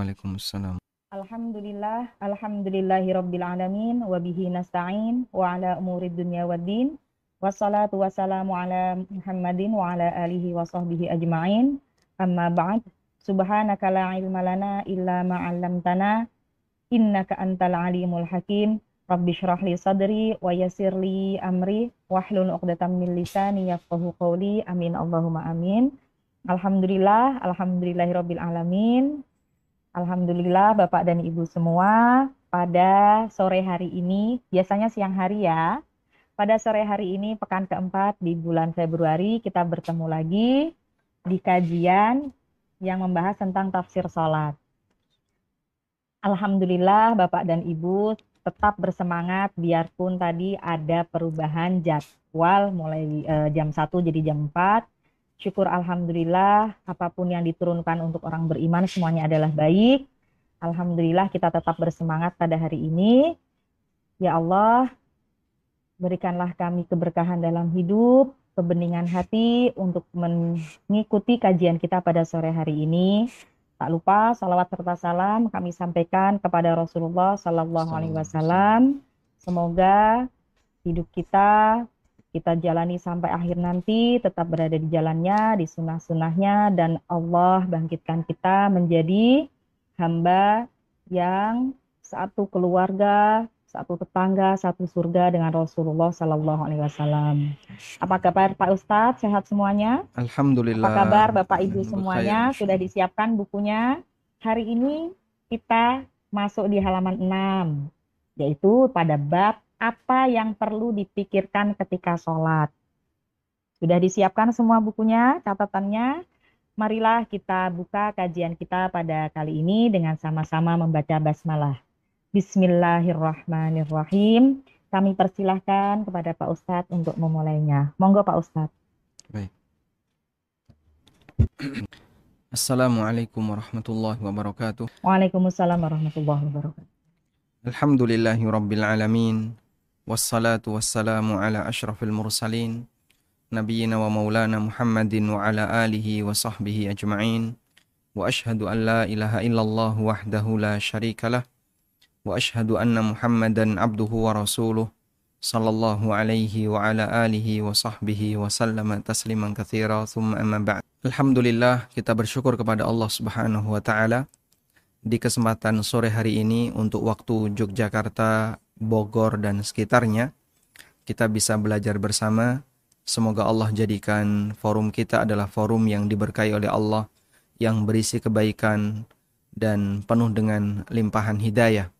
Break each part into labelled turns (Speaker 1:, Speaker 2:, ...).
Speaker 1: Waalaikumsalam.
Speaker 2: Alhamdulillah, alhamdulillahirabbil alamin wa bihi nasta'in wa ala umurid dunya waddin. Wassalatu wassalamu ala Muhammadin wa ala alihi wa sahbihi ajma'in. Amma ba'd. Subhanaka la ilma lana illa ma 'allamtana innaka antal alimul hakim. Rabbi shrah li sadri wa yassir li amri wahlul 'uqdatam min lisani yafqahu qawli. Amin Allahumma amin. Alhamdulillah, alhamdulillahirabbil alamin. Alhamdulillah Bapak dan Ibu semua, pada sore hari ini, biasanya siang hari ya, pada sore hari ini pekan keempat di bulan Februari kita bertemu lagi di kajian yang membahas tentang tafsir sholat. Alhamdulillah Bapak dan Ibu tetap bersemangat biarpun tadi ada perubahan jadwal mulai uh, jam 1 jadi jam 4 Syukur Alhamdulillah apa pun yang diturunkan untuk orang beriman semuanya adalah baik. Alhamdulillah kita tetap bersemangat pada hari ini. Ya Allah, berikanlah kami keberkahan dalam hidup, kebeningan hati untuk mengikuti kajian kita pada sore hari ini. Tak lupa salawat serta salam kami sampaikan kepada Rasulullah Sallallahu Alaihi Wasallam. Semoga hidup kita kita jalani sampai akhir nanti, tetap berada di jalannya, di sunnah-sunnahnya, dan Allah bangkitkan kita menjadi hamba yang satu keluarga, satu tetangga, satu surga dengan Rasulullah Sallallahu Alaihi Wasallam. Apa kabar Pak Ustadz? Sehat semuanya?
Speaker 1: Alhamdulillah.
Speaker 2: Apa kabar Bapak Ibu semuanya? Sudah disiapkan bukunya? Hari ini kita masuk di halaman 6, yaitu pada bab apa yang perlu dipikirkan ketika sholat. Sudah disiapkan semua bukunya, catatannya? Marilah kita buka kajian kita pada kali ini dengan sama-sama membaca basmalah. Bismillahirrahmanirrahim. Kami persilahkan kepada Pak Ustadz untuk memulainya. Monggo Pak Ustadz. Baik.
Speaker 1: Assalamualaikum warahmatullahi wabarakatuh.
Speaker 2: Waalaikumsalam warahmatullahi wabarakatuh.
Speaker 1: Alhamdulillahi rabbil alamin. والصلاة والسلام على أشرف المرسلين نبينا ومولانا محمد وعلى آله وصحبه أجمعين. وأشهد أن لا إله إلا الله وحده لا شريك له. وأشهد أن محمدا عبده ورسوله صلى الله عليه وعلى آله وصحبه وسلم تسليما كثيرا. ثم أما بعد Alhamdulillah kita bersyukur kepada Allah Subhanahu wa taala. Di kesempatan sore hari ini untuk waktu Yogyakarta Bogor dan sekitarnya. Kita bisa belajar bersama. Semoga Allah jadikan forum kita adalah forum yang diberkahi oleh Allah, yang berisi kebaikan dan penuh dengan limpahan hidayah.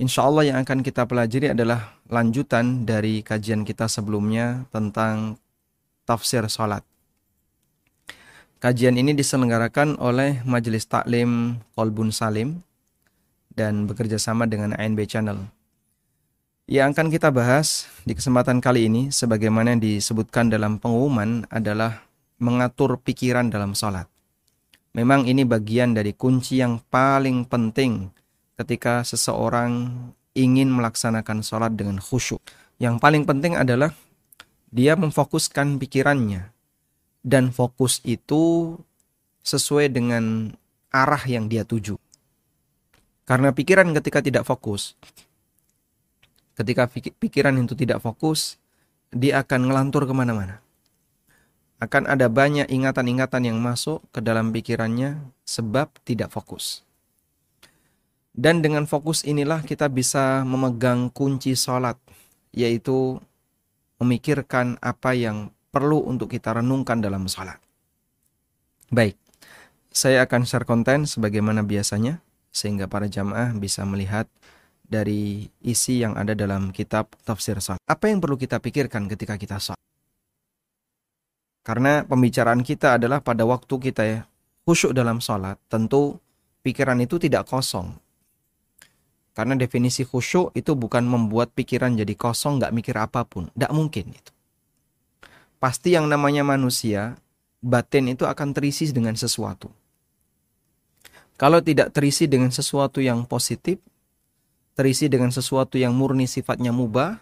Speaker 1: Insya Allah yang akan kita pelajari adalah lanjutan dari kajian kita sebelumnya tentang tafsir salat. Kajian ini diselenggarakan oleh Majelis Taklim Kolbun Salim dan bekerja sama dengan ANB Channel. Yang akan kita bahas di kesempatan kali ini sebagaimana disebutkan dalam pengumuman adalah mengatur pikiran dalam sholat. Memang ini bagian dari kunci yang paling penting ketika seseorang ingin melaksanakan sholat dengan khusyuk. Yang paling penting adalah dia memfokuskan pikirannya. Dan fokus itu sesuai dengan arah yang dia tuju. Karena pikiran ketika tidak fokus, ketika pikiran itu tidak fokus, dia akan ngelantur ke mana-mana. Akan ada banyak ingatan-ingatan yang masuk ke dalam pikirannya sebab tidak fokus. Dan dengan fokus inilah kita bisa memegang kunci sholat, yaitu memikirkan apa yang perlu untuk kita renungkan dalam sholat. Baik, saya akan share konten sebagaimana biasanya, sehingga para jamaah bisa melihat dari isi yang ada dalam kitab tafsir salat. Apa yang perlu kita pikirkan ketika kita salat? Karena pembicaraan kita adalah pada waktu kita ya khusyuk dalam salat, tentu pikiran itu tidak kosong. Karena definisi khusyuk itu bukan membuat pikiran jadi kosong, nggak mikir apa pun. Nggak mungkin itu. Pasti yang namanya manusia, batin itu akan terisi dengan sesuatu. Kalau tidak terisi dengan sesuatu yang positif, terisi dengan sesuatu yang murni sifatnya mubah.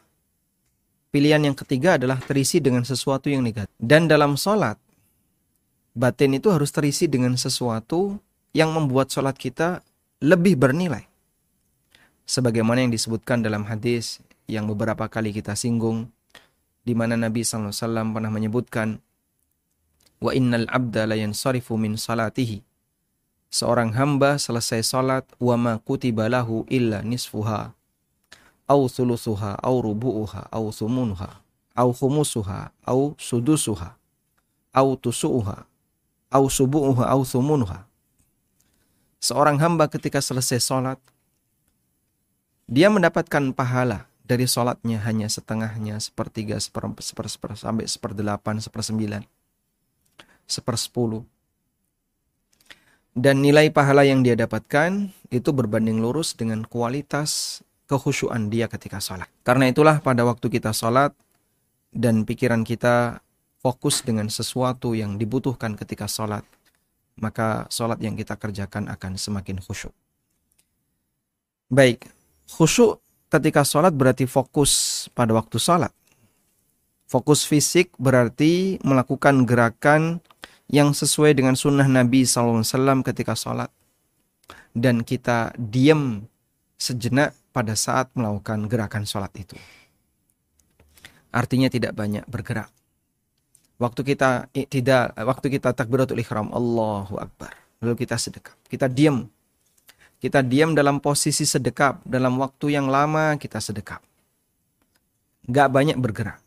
Speaker 1: Pilihan yang ketiga adalah terisi dengan sesuatu yang negatif. Dan dalam sholat, batin itu harus terisi dengan sesuatu yang membuat sholat kita lebih bernilai. Sebagaimana yang disebutkan dalam hadis yang beberapa kali kita singgung, di mana Nabi SAW pernah menyebutkan, Wa innal abda la min salatihi. Seorang hamba selesai salat wa ma kutiba lahu illa nisfuha au thuluthuha au rubu'uha au thumunuha au khumusuha au sudusuha au tusu'uha au subu'uha au thumunuha seorang hamba ketika selesai sholat dia mendapatkan pahala dari sholatnya hanya setengahnya sepertiga seper, seper, seper, sampai seperdelapan sepersembilan sepersepuluh dan nilai pahala yang dia dapatkan itu berbanding lurus dengan kualitas kehusuan dia ketika sholat. Karena itulah pada waktu kita sholat dan pikiran kita fokus dengan sesuatu yang dibutuhkan ketika sholat, maka sholat yang kita kerjakan akan semakin khusyuk. Baik, khusyuk ketika sholat berarti fokus pada waktu sholat. Fokus fisik berarti melakukan gerakan yang sesuai dengan sunnah Nabi SAW ketika sholat. Dan kita diam sejenak pada saat melakukan gerakan sholat itu. Artinya tidak banyak bergerak. Waktu kita tidak, waktu kita takbiratul ihram, Allahu Akbar. Lalu kita sedekap. Kita diam. Kita diam dalam posisi sedekap. Dalam waktu yang lama kita sedekap. Gak banyak bergerak.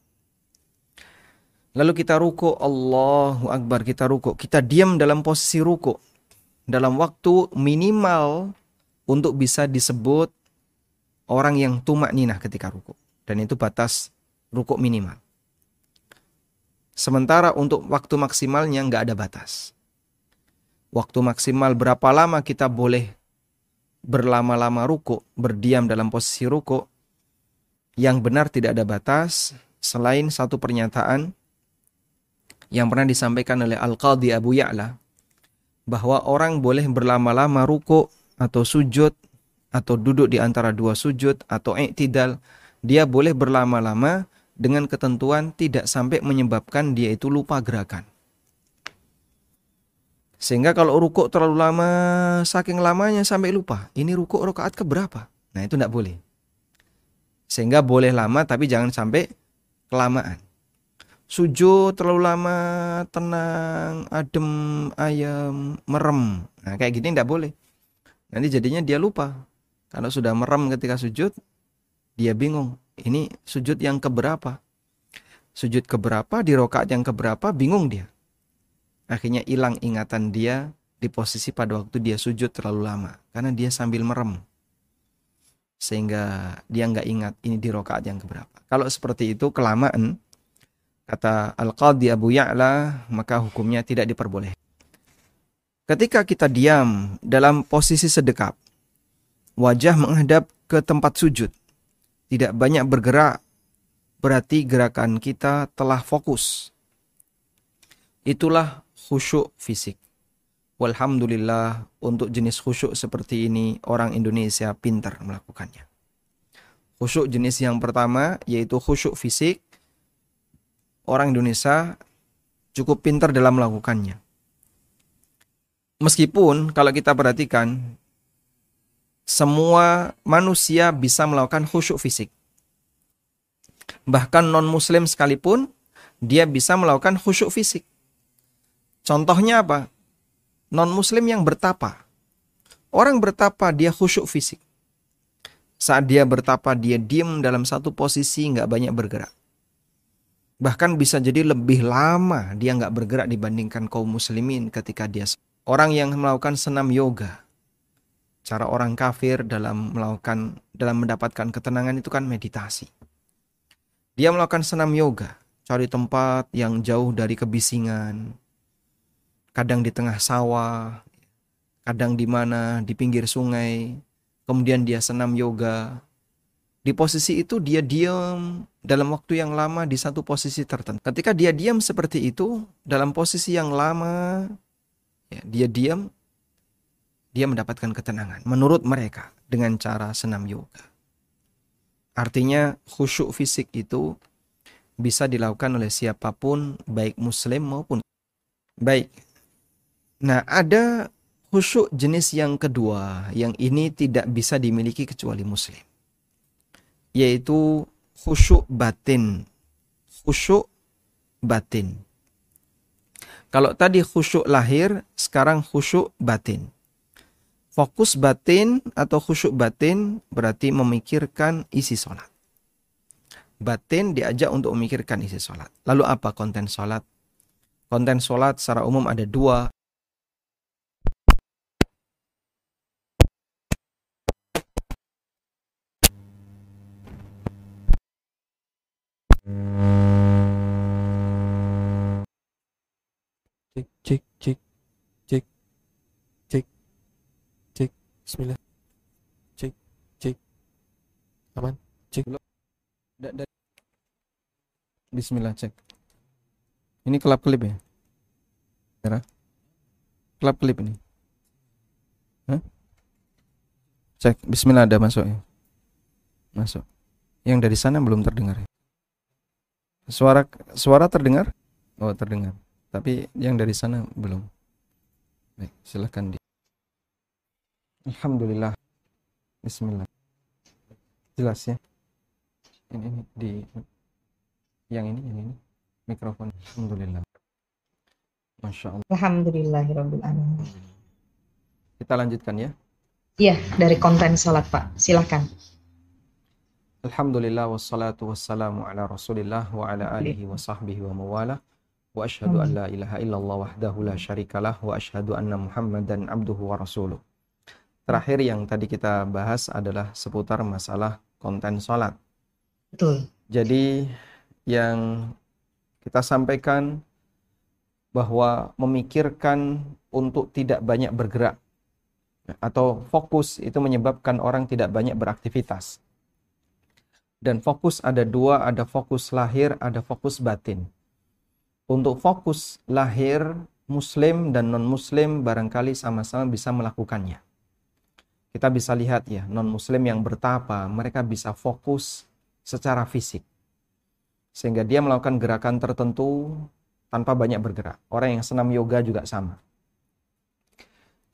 Speaker 1: Lalu kita ruku, Allahu Akbar, kita ruku. Kita diam dalam posisi ruku. Dalam waktu minimal untuk bisa disebut orang yang tumak ninah ketika ruku. Dan itu batas ruku minimal. Sementara untuk waktu maksimalnya nggak ada batas. Waktu maksimal berapa lama kita boleh berlama-lama ruku, berdiam dalam posisi ruku, yang benar tidak ada batas selain satu pernyataan yang pernah disampaikan oleh Al-Qadhi Abu Ya'la bahwa orang boleh berlama-lama ruku atau sujud atau duduk di antara dua sujud atau i'tidal, dia boleh berlama-lama dengan ketentuan tidak sampai menyebabkan dia itu lupa gerakan. Sehingga kalau rukuk terlalu lama, saking lamanya sampai lupa. Ini rukuk rakaat keberapa? Nah itu tidak boleh. Sehingga boleh lama tapi jangan sampai kelamaan. Sujud terlalu lama, tenang, adem, ayam, merem. Nah kayak gini tidak boleh. Nanti jadinya dia lupa. Kalau sudah merem ketika sujud, dia bingung. Ini sujud yang keberapa? Sujud keberapa di rokaat yang keberapa bingung dia. Akhirnya hilang ingatan dia di posisi pada waktu dia sujud terlalu lama. Karena dia sambil merem. Sehingga dia nggak ingat ini di rokaat yang keberapa. Kalau seperti itu kelamaan, kata Al-Qadhi Abu Ya'la, maka hukumnya tidak diperbolehkan. Ketika kita diam dalam posisi sedekap, wajah menghadap ke tempat sujud. Tidak banyak bergerak, berarti gerakan kita telah fokus. Itulah khusyuk fisik. Walhamdulillah untuk jenis khusyuk seperti ini orang Indonesia pintar melakukannya. Khusyuk jenis yang pertama yaitu khusyuk fisik. Orang Indonesia cukup pintar dalam melakukannya. Meskipun kalau kita perhatikan semua manusia bisa melakukan khusyuk fisik. Bahkan non-muslim sekalipun, dia bisa melakukan khusyuk fisik. Contohnya apa? Non-muslim yang bertapa. Orang bertapa, dia khusyuk fisik. Saat dia bertapa, dia diam dalam satu posisi, nggak banyak bergerak. Bahkan bisa jadi lebih lama dia nggak bergerak dibandingkan kaum muslimin ketika dia orang yang melakukan senam yoga cara orang kafir dalam melakukan dalam mendapatkan ketenangan itu kan meditasi. Dia melakukan senam yoga, cari tempat yang jauh dari kebisingan. Kadang di tengah sawah, kadang di mana di pinggir sungai. Kemudian dia senam yoga. Di posisi itu dia diam dalam waktu yang lama di satu posisi tertentu. Ketika dia diam seperti itu dalam posisi yang lama, ya, dia diam dia mendapatkan ketenangan menurut mereka dengan cara senam yoga. Artinya khusyuk fisik itu bisa dilakukan oleh siapa pun baik muslim maupun baik. Nah, ada khusyuk jenis yang kedua yang ini tidak bisa dimiliki kecuali muslim yaitu khusyuk batin. Khusyuk batin. Kalau tadi khusyuk lahir sekarang khusyuk batin. Fokus batin atau khusyuk batin berarti memikirkan isi sholat batin diajak untuk memikirkan isi sholat lalu apa konten sholat konten sholat secara umum ada dua
Speaker 3: cek cek cek cek cek cek Bismillah cek cek aman cek
Speaker 1: Bismillah cek. Ini kelap kelip ya? Merah? Kelap kelip ini. Hah? Cek. Bismillah ada masuk ya? Masuk. Yang dari sana belum terdengar ya? Suara suara terdengar? Oh terdengar. Tapi yang dari sana belum. Baik, silahkan di. Alhamdulillah. Bismillah. Jelas ya? Ini, ini di yang ini yang ini mikrofon alhamdulillah masya allah
Speaker 2: Alhamdulillahirrabbilalamin.
Speaker 1: kita lanjutkan ya
Speaker 2: Iya, dari konten sholat Pak. Silakan.
Speaker 1: alhamdulillah wassalatu wassalamu ala rasulillah wa ala alihi wa sahbihi wa mawala wa ashhadu an la ilaha illallah wahdahu la syarikalah wa ashhadu anna muhammadan abduhu wa rasuluh terakhir yang tadi kita bahas adalah seputar masalah konten sholat
Speaker 2: Betul.
Speaker 1: Jadi yang kita sampaikan bahwa memikirkan untuk tidak banyak bergerak atau fokus itu menyebabkan orang tidak banyak beraktivitas. Dan fokus ada dua, ada fokus lahir, ada fokus batin. Untuk fokus lahir, muslim dan non-muslim barangkali sama-sama bisa melakukannya. Kita bisa lihat ya, non-muslim yang bertapa, mereka bisa fokus secara fisik. Sehingga dia melakukan gerakan tertentu tanpa banyak bergerak. Orang yang senam yoga juga sama.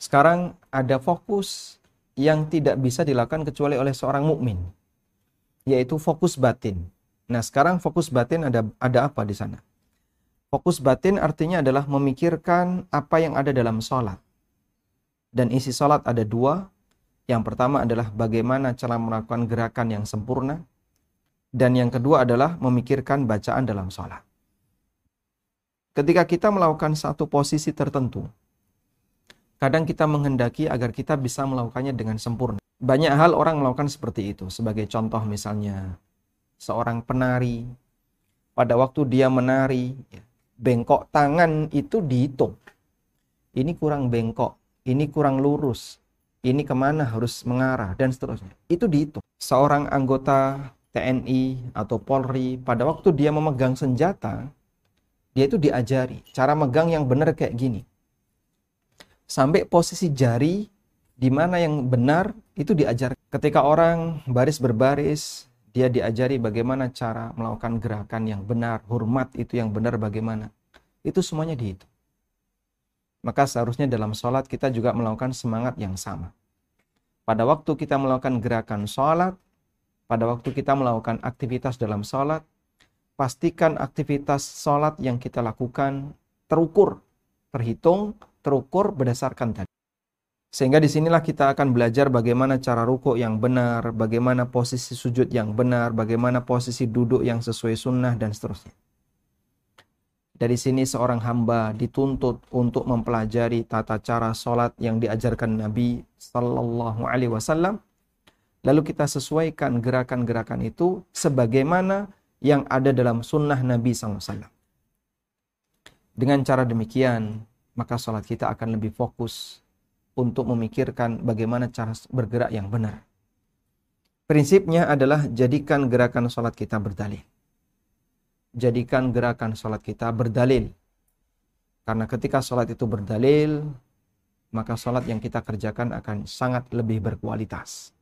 Speaker 1: Sekarang ada fokus yang tidak bisa dilakukan kecuali oleh seorang mukmin, yaitu fokus batin. Nah, sekarang fokus batin ada ada apa di sana? Fokus batin artinya adalah memikirkan apa yang ada dalam sholat. Dan isi sholat ada dua. Yang pertama adalah bagaimana cara melakukan gerakan yang sempurna. Dan yang kedua adalah memikirkan bacaan dalam sholat. Ketika kita melakukan satu posisi tertentu, kadang kita menghendaki agar kita bisa melakukannya dengan sempurna. Banyak hal orang melakukan seperti itu. Sebagai contoh misalnya, seorang penari, pada waktu dia menari, ya, bengkok tangan itu dihitung. Ini kurang bengkok, ini kurang lurus, ini ke mana harus mengarah, dan seterusnya. Itu dihitung. Seorang anggota TNI atau Polri, pada waktu dia memegang senjata, dia itu diajari cara megang yang benar kayak gini. Sampai posisi jari di mana yang benar itu diajar. Ketika orang baris berbaris, dia diajari bagaimana cara melakukan gerakan yang benar, hormat itu yang benar bagaimana. Itu semuanya dihitung. Maka seharusnya dalam sholat kita juga melakukan semangat yang sama. Pada waktu kita melakukan gerakan sholat, pada waktu kita melakukan aktivitas dalam sholat, pastikan aktivitas sholat yang kita lakukan terukur, terhitung, terukur berdasarkan tadi. Sehingga di sinilah kita akan belajar bagaimana cara ruko yang benar, bagaimana posisi sujud yang benar, bagaimana posisi duduk yang sesuai sunnah, dan seterusnya. Dari sini seorang hamba dituntut untuk mempelajari tata cara sholat yang diajarkan Nabi Sallallahu Alaihi Wasallam. Lalu kita sesuaikan gerakan-gerakan itu sebagaimana yang ada dalam sunnah Nabi SAW. Dengan cara demikian, maka sholat kita akan lebih fokus untuk memikirkan bagaimana cara bergerak yang benar. Prinsipnya adalah jadikan gerakan sholat kita berdalil. Jadikan gerakan sholat kita berdalil. Karena ketika sholat itu berdalil, maka sholat yang kita kerjakan akan sangat lebih berkualitas.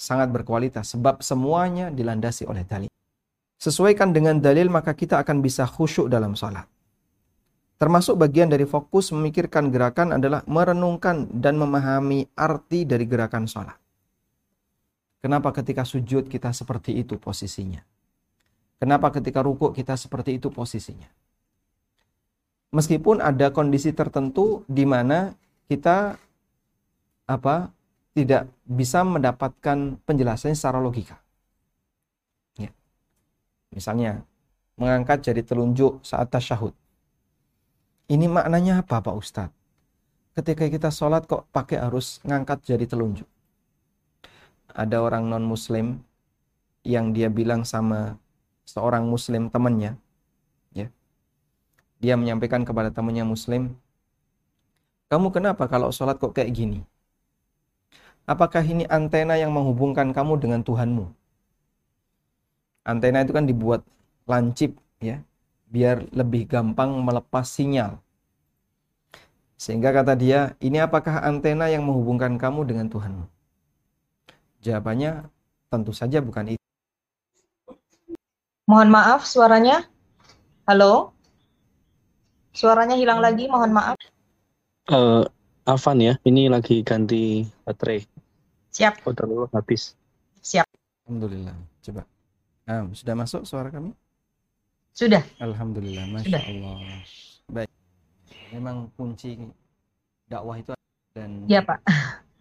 Speaker 1: Sangat berkualitas, sebab semuanya dilandasi oleh dalil. Sesuaikan dengan dalil, maka kita akan bisa khusyuk dalam sholat. Termasuk bagian dari fokus memikirkan gerakan adalah merenungkan dan memahami arti dari gerakan sholat. Kenapa ketika sujud kita seperti itu posisinya? Kenapa ketika rukuk kita seperti itu posisinya? Meskipun ada kondisi tertentu di mana kita apa tidak bisa mendapatkan penjelasannya secara logika. Ya. Misalnya mengangkat jari telunjuk saat tasyahud. Ini maknanya apa Pak Ustadz? Ketika kita sholat kok pakai harus ngangkat jari telunjuk? Ada orang non muslim yang dia bilang sama seorang muslim temannya, ya, dia menyampaikan kepada temannya muslim, kamu kenapa kalau sholat kok kayak gini? Apakah ini antena yang menghubungkan kamu dengan Tuhanmu? Antena itu kan dibuat lancip, ya, biar lebih gampang melepas sinyal. Sehingga kata dia, ini apakah antena yang menghubungkan kamu dengan Tuhanmu? Jawabannya tentu saja bukan itu.
Speaker 4: Mohon maaf suaranya. Halo? Suaranya hilang lagi, mohon maaf.
Speaker 5: Uh, Avan ya, ini lagi ganti baterai.
Speaker 4: Siap.
Speaker 5: Udah dulu habis.
Speaker 4: Siap.
Speaker 1: Alhamdulillah. Coba. Nah, sudah masuk suara kami?
Speaker 4: Sudah.
Speaker 1: Alhamdulillah, masya
Speaker 4: Sudah.
Speaker 1: Allah. Baik. Memang kunci dakwah itu dan
Speaker 4: Iya, Pak.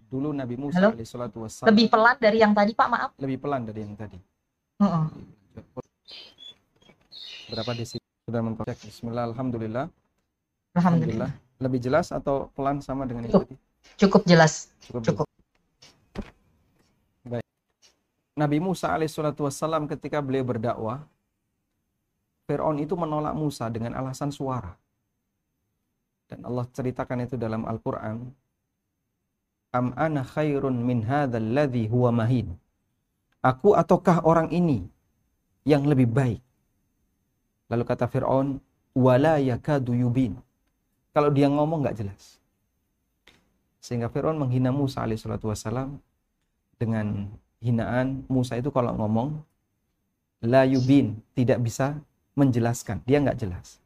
Speaker 1: dulu Nabi Musa
Speaker 4: Halo?
Speaker 1: alaihissalatu wassalam
Speaker 4: Lebih pelan dari yang tadi, Pak, maaf.
Speaker 1: lebih pelan dari yang tadi.
Speaker 4: Heeh.
Speaker 1: Berapa desi sudah mentok? Bismillah, alhamdulillah.
Speaker 4: Alhamdulillah.
Speaker 1: Lebih jelas atau pelan sama dengan yang
Speaker 4: Cukup.
Speaker 1: tadi?
Speaker 4: Cukup jelas.
Speaker 1: Cukup.
Speaker 4: Cukup.
Speaker 1: Nabi Musa alaihissalatu wassalam ketika beliau berdakwah, Fir'aun itu menolak Musa dengan alasan suara. Dan Allah ceritakan itu dalam Al-Quran. Am khairun min huwa mahin. Aku ataukah orang ini yang lebih baik? Lalu kata Fir'aun, wala yakadu yubin. Kalau dia ngomong nggak jelas. Sehingga Fir'aun menghina Musa alaihissalatu wassalam dengan hinaan Musa itu kalau ngomong la yubin tidak bisa menjelaskan. Dia nggak jelas.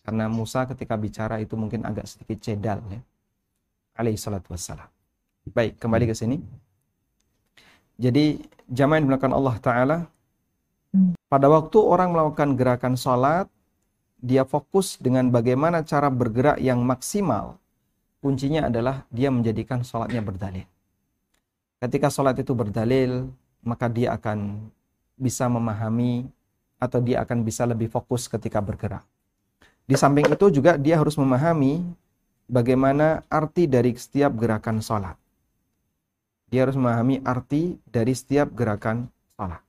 Speaker 1: Karena Musa ketika bicara itu mungkin agak sedikit cedal ya. Alaihi salatu wassalam. Baik kembali ke sini. Jadi jamaah yang dilakukan Allah Ta'ala pada waktu orang melakukan gerakan sholat dia fokus dengan bagaimana cara bergerak yang maksimal. Kuncinya adalah dia menjadikan sholatnya berdalil. Ketika sholat itu berdalil maka dia akan bisa memahami atau dia akan bisa lebih fokus ketika bergerak. Di samping itu juga dia harus memahami bagaimana arti dari setiap gerakan sholat. Dia harus memahami arti dari setiap gerakan sholat.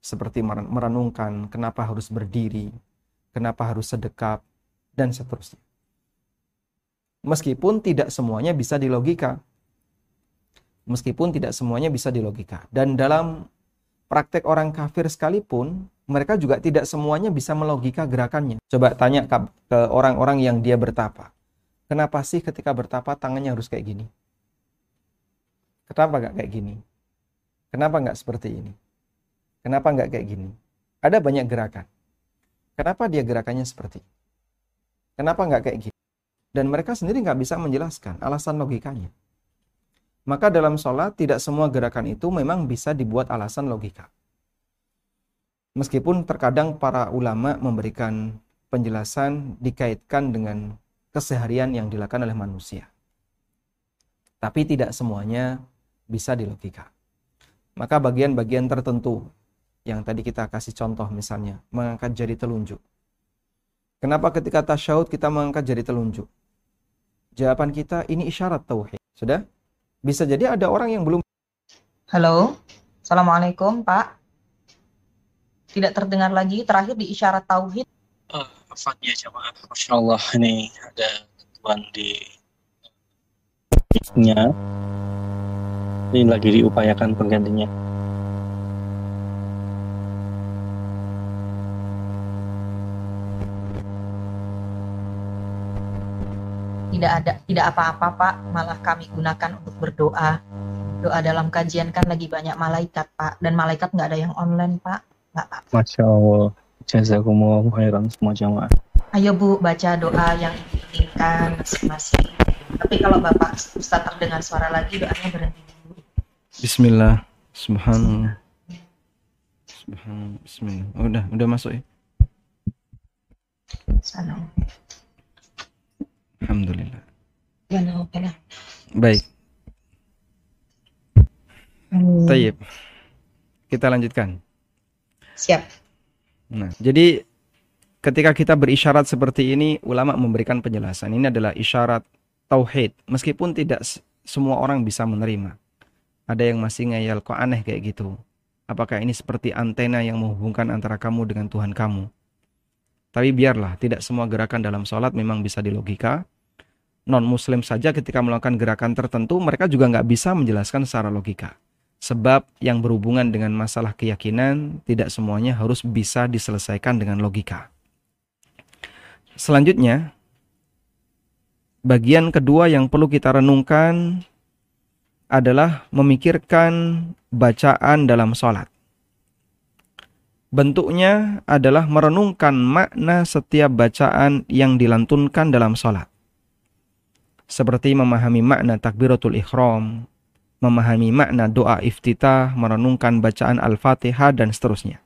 Speaker 1: Seperti merenungkan kenapa harus berdiri, kenapa harus sedekap, dan seterusnya. Meskipun tidak semuanya bisa dilogika. Meskipun tidak semuanya bisa dilogika. Dan dalam praktek orang kafir sekalipun, mereka juga tidak semuanya bisa melogika gerakannya. Coba tanya ke orang-orang yang dia bertapa. Kenapa sih ketika bertapa tangannya harus kayak gini? Kenapa nggak kayak gini? Kenapa nggak seperti ini? Kenapa nggak kayak gini? Ada banyak gerakan. Kenapa dia gerakannya seperti ini? Kenapa nggak kayak gini? Dan mereka sendiri nggak bisa menjelaskan alasan logikanya. Maka dalam sholat tidak semua gerakan itu memang bisa dibuat alasan logika. Meskipun terkadang para ulama memberikan penjelasan dikaitkan dengan keseharian yang dilakukan oleh manusia. Tapi tidak semuanya bisa dilogika. Maka bagian-bagian tertentu yang tadi kita kasih contoh misalnya, mengangkat jari telunjuk. Kenapa ketika tasyahud kita mengangkat jari telunjuk? Jawaban kita ini isyarat tauhid. Sudah? Bisa jadi ada orang yang belum
Speaker 4: Halo. Assalamualaikum, Pak. Tidak terdengar lagi. Terakhir di isyarat tauhid.
Speaker 5: Uh, ya jamaah. Masya Allah ini ada ketentuan di nya. Ini lagi diupayakan penggantinya.
Speaker 4: Tidak ada, tidak apa-apa, Pak. Malah kami gunakan untuk berdoa. Doa dalam kajian kan lagi banyak malaikat, Pak. Dan malaikat nggak ada yang online, Pak. Nggak apa
Speaker 5: Masya Allah. Jazakumullah khairan semua jamaah.
Speaker 4: Ayo Bu, baca doa yang diinginkan masing-masing. Tapi kalau Bapak Ustaz terdengar suara lagi, doanya berhenti dulu.
Speaker 1: Bismillah. Subhanallah. Subhanallah. Bismillah. Oh, udah, udah masuk ya.
Speaker 4: Salam.
Speaker 1: Alhamdulillah.
Speaker 4: Ya.
Speaker 1: Baik.
Speaker 2: Hmm.
Speaker 1: Tayyib. Kita lanjutkan.
Speaker 4: Siap.
Speaker 1: Nah, jadi ketika kita berisyarat seperti ini, ulama memberikan penjelasan. Ini adalah isyarat tauhid, meskipun tidak semua orang bisa menerima. Ada yang masih ngeyel, kok aneh kayak gitu. Apakah ini seperti antena yang menghubungkan antara kamu dengan Tuhan kamu? Tapi biarlah, tidak semua gerakan dalam sholat memang bisa dilogika. Non-muslim saja ketika melakukan gerakan tertentu, mereka juga nggak bisa menjelaskan secara logika. Sebab yang berhubungan dengan masalah keyakinan tidak semuanya harus bisa diselesaikan dengan logika. Selanjutnya, bagian kedua yang perlu kita renungkan adalah memikirkan bacaan dalam sholat. Bentuknya adalah merenungkan makna setiap bacaan yang dilantunkan dalam sholat. Seperti memahami makna takbiratul ikhram, memahami makna doa iftitah, merenungkan bacaan Al-Fatihah, dan seterusnya.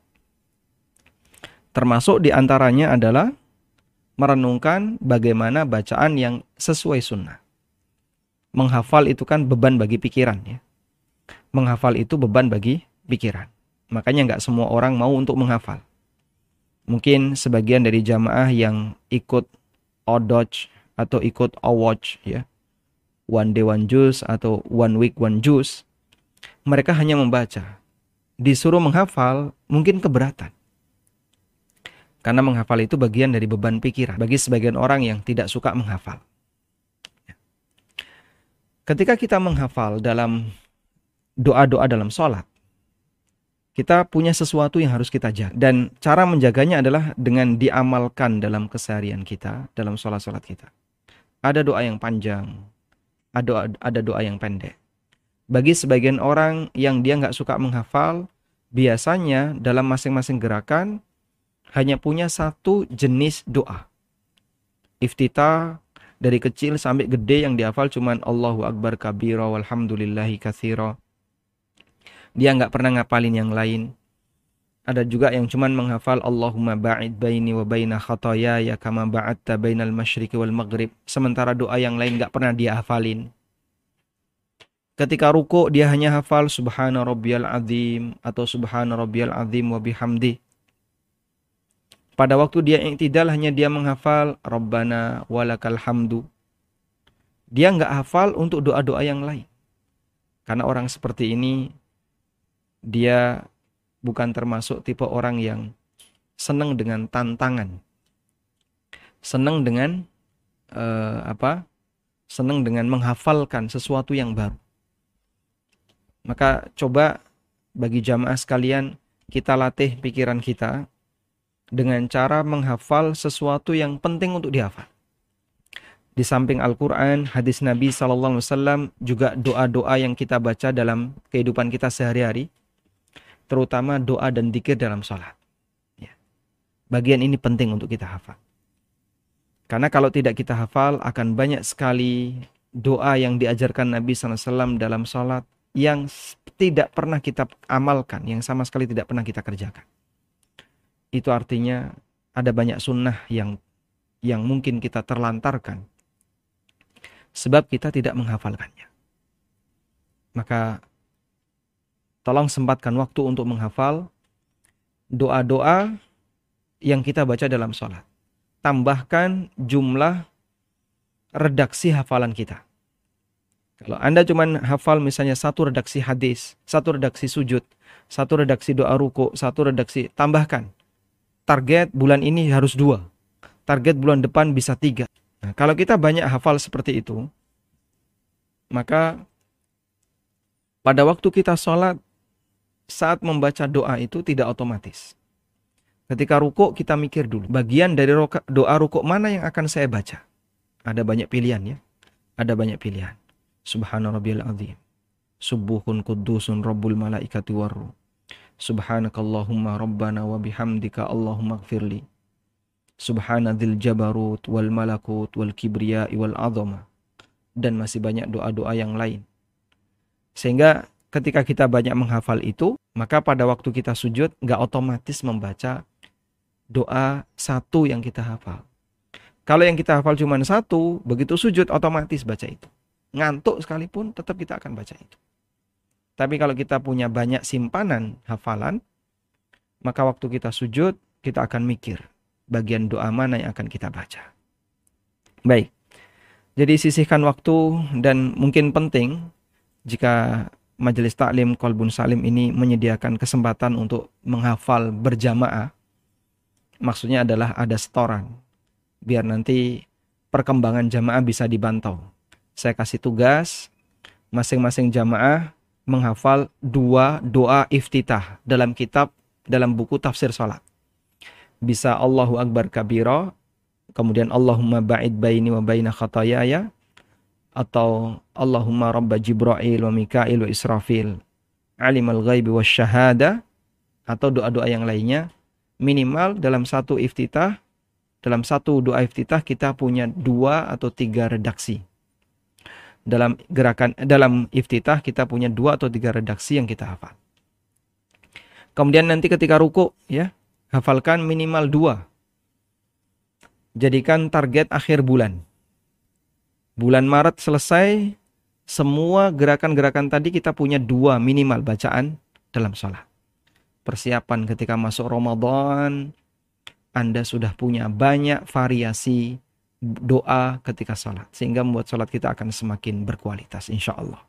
Speaker 1: Termasuk di antaranya adalah merenungkan bagaimana bacaan yang sesuai sunnah. Menghafal itu kan beban bagi pikiran ya. Menghafal itu beban bagi pikiran. Makanya nggak semua orang mau untuk menghafal. Mungkin sebagian dari jamaah yang ikut Odoj atau ikut Awatch ya. One day one juice atau one week one juice. Mereka hanya membaca. Disuruh menghafal mungkin keberatan. Karena menghafal itu bagian dari beban pikiran bagi sebagian orang yang tidak suka menghafal. Ketika kita menghafal dalam doa-doa dalam sholat, kita punya sesuatu yang harus kita jaga. Dan cara menjaganya adalah dengan diamalkan dalam keseharian kita, dalam sholat-sholat kita. Ada doa yang panjang, ada ada doa yang pendek. Bagi sebagian orang yang dia nggak suka menghafal, biasanya dalam masing-masing gerakan hanya punya satu jenis doa. Iftitah dari kecil sampai gede yang dihafal cuman Allahu Akbar kabira walhamdulillahi katsira. Dia nggak pernah ngapalin yang lain. Ada juga yang cuman menghafal Allahumma ba'id baini wa baina khatayaya kama ba'adta bainal masyriqi wal maghrib. Sementara doa yang lain nggak pernah dia hafalin. Ketika ruku dia hanya hafal subhana rabbiyal azim atau subhana rabbiyal azim wa bihamdi. Pada waktu dia i'tidal hanya dia menghafal Rabbana walakal hamdu. Dia nggak hafal untuk doa-doa yang lain. Karena orang seperti ini dia bukan termasuk tipe orang yang senang dengan tantangan. Senang dengan eh, apa? Senang dengan menghafalkan sesuatu yang baru. Maka coba bagi jamaah sekalian kita latih pikiran kita dengan cara menghafal sesuatu yang penting untuk dihafal. Di samping Al-Quran, hadis Nabi SAW, juga doa-doa yang kita baca dalam kehidupan kita sehari-hari, terutama doa dan dikir dalam sholat. Ya. Bagian ini penting untuk kita hafal. Karena kalau tidak kita hafal, akan banyak sekali doa yang diajarkan Nabi SAW dalam sholat yang tidak pernah kita amalkan, yang sama sekali tidak pernah kita kerjakan itu artinya ada banyak sunnah yang yang mungkin kita terlantarkan sebab kita tidak menghafalkannya. Maka tolong sempatkan waktu untuk menghafal doa-doa yang kita baca dalam sholat. Tambahkan jumlah redaksi hafalan kita. Kalau Anda cuma hafal misalnya satu redaksi hadis, satu redaksi sujud, satu redaksi doa ruku, satu redaksi, tambahkan target bulan ini harus dua. Target bulan depan bisa tiga. Nah, kalau kita banyak hafal seperti itu, maka pada waktu kita sholat, saat membaca doa itu tidak otomatis. Ketika ruko kita mikir dulu, bagian dari doa ruko mana yang akan saya baca? Ada banyak pilihan ya. Ada banyak pilihan. Subhana rabbiyal azim. Subuhun kudusun rabbul malaikati warruh. Subhanakallahumma rabbana wa bihamdika Allahumma gfirli. Subhanadzil jabarut wal malakut wal kibriya wal azama. Dan masih banyak doa-doa yang lain. Sehingga ketika kita banyak menghafal itu, maka pada waktu kita sujud nggak otomatis membaca doa satu yang kita hafal. Kalau yang kita hafal cuma satu, begitu sujud otomatis baca itu. Ngantuk sekalipun tetap kita akan baca itu. Tapi kalau kita punya banyak simpanan hafalan, maka waktu kita sujud, kita akan mikir bagian doa mana yang akan kita baca. Baik. Jadi sisihkan waktu dan mungkin penting jika majelis taklim Kolbun Salim ini menyediakan kesempatan untuk menghafal berjamaah. Maksudnya adalah ada setoran. Biar nanti perkembangan jamaah bisa dibantau. Saya kasih tugas masing-masing jamaah menghafal dua doa iftitah dalam kitab dalam buku tafsir salat. Bisa Allahu Akbar kabira, kemudian Allahumma ba'id baini wa baina khatayaya atau Allahumma rabba Jibril wa Mikail wa Israfil alimal ghaibi wa syahada atau doa-doa yang lainnya minimal dalam satu iftitah dalam satu doa iftitah kita punya dua atau tiga redaksi dalam gerakan dalam iftitah kita punya dua atau tiga redaksi yang kita hafal. Kemudian nanti ketika ruku ya hafalkan minimal dua. Jadikan target akhir bulan. Bulan Maret selesai, semua gerakan-gerakan tadi kita punya dua minimal bacaan dalam sholat. Persiapan ketika masuk Ramadan, Anda sudah punya banyak variasi doa ketika sholat sehingga membuat sholat kita akan semakin berkualitas insya Allah.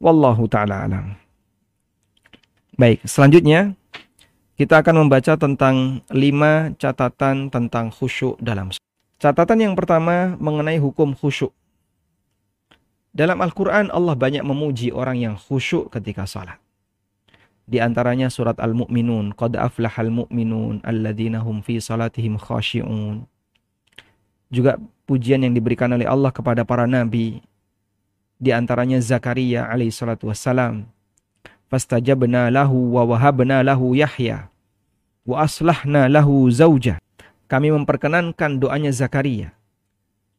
Speaker 1: Wallahu taala alam. Baik, selanjutnya kita akan membaca tentang lima catatan tentang khusyuk dalam sholat. Catatan yang pertama mengenai hukum khusyuk. Dalam Al-Quran Allah banyak memuji orang yang khusyuk ketika sholat. Di antaranya surat Al-Mu'minun. Qad aflahal mu'minun alladhina hum fi salatihim khashi'un juga pujian yang diberikan oleh Allah kepada para nabi di antaranya Zakaria alaihi salatu wassalam fastajabna lahu wa wahabna lahu Yahya wa aslahna lahu zauja kami memperkenankan doanya Zakaria.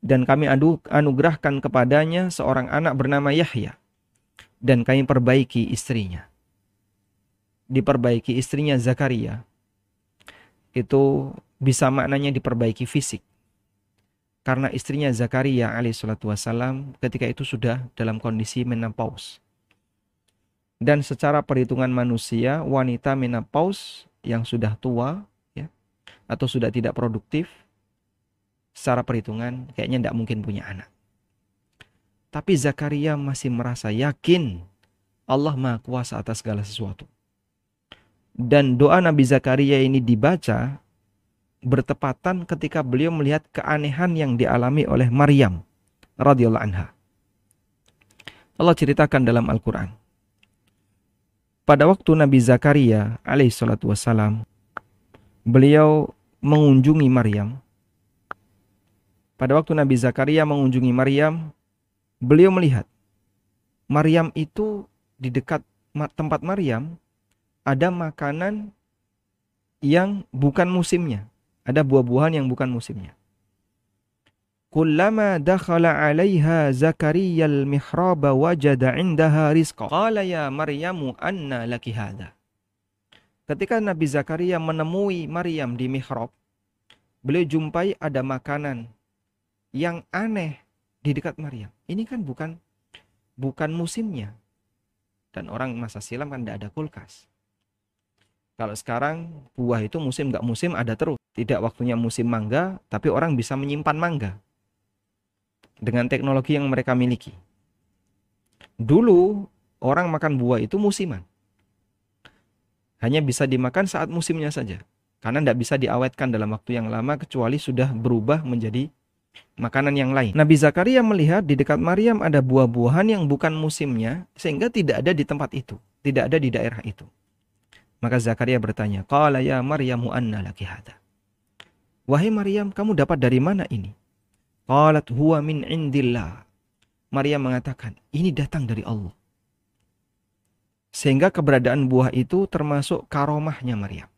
Speaker 1: Dan kami anugerahkan kepadanya seorang anak bernama Yahya. Dan kami perbaiki istrinya. Diperbaiki istrinya Zakaria. Itu bisa maknanya diperbaiki fisik. Karena istrinya Zakaria alaihissalatu wassalam ketika itu sudah dalam kondisi menopause. Dan secara perhitungan manusia, wanita menopause yang sudah tua atau sudah tidak produktif secara perhitungan kayaknya tidak mungkin punya anak. Tapi Zakaria masih merasa yakin Allah Maha Kuasa atas segala sesuatu. Dan doa Nabi Zakaria ini dibaca bertepatan ketika beliau melihat keanehan yang dialami oleh Maryam radhiyallahu anha. Allah ceritakan dalam Al-Quran. Pada waktu Nabi Zakaria alaihissalatu wassalam, beliau mengunjungi Maryam. Pada waktu Nabi Zakaria mengunjungi Maryam, beliau melihat Maryam itu di dekat tempat Maryam ada makanan yang bukan musimnya. Ada buah-buahan yang bukan musimnya. Kullama dakhala 'alaiha Zakaria al-mihraba wajada 'indaha rizqa. Qala ya Maryamu anna laki hadha. Ketika Nabi Zakaria menemui Maryam di mihrab, beliau jumpai ada makanan yang aneh di dekat Maryam. Ini kan bukan bukan musimnya. Dan orang masa silam kan tidak ada kulkas. Kalau sekarang buah itu musim nggak musim ada terus. Tidak waktunya musim mangga, tapi orang bisa menyimpan mangga dengan teknologi yang mereka miliki. Dulu orang makan buah itu musiman. Hanya bisa dimakan saat musimnya saja. Karena tidak bisa diawetkan dalam waktu yang lama kecuali sudah berubah menjadi makanan yang lain. Nabi Zakaria melihat di dekat Maryam ada buah-buahan yang bukan musimnya sehingga tidak ada di tempat itu, tidak ada di daerah itu. Maka Zakaria bertanya, "Qala ya Maryamu anna laki hada?" Wahai Maryam, kamu dapat dari mana ini? Qalat huwa min indillah. Maryam mengatakan, ini datang dari Allah. Sehingga keberadaan buah itu termasuk karomahnya Maryam.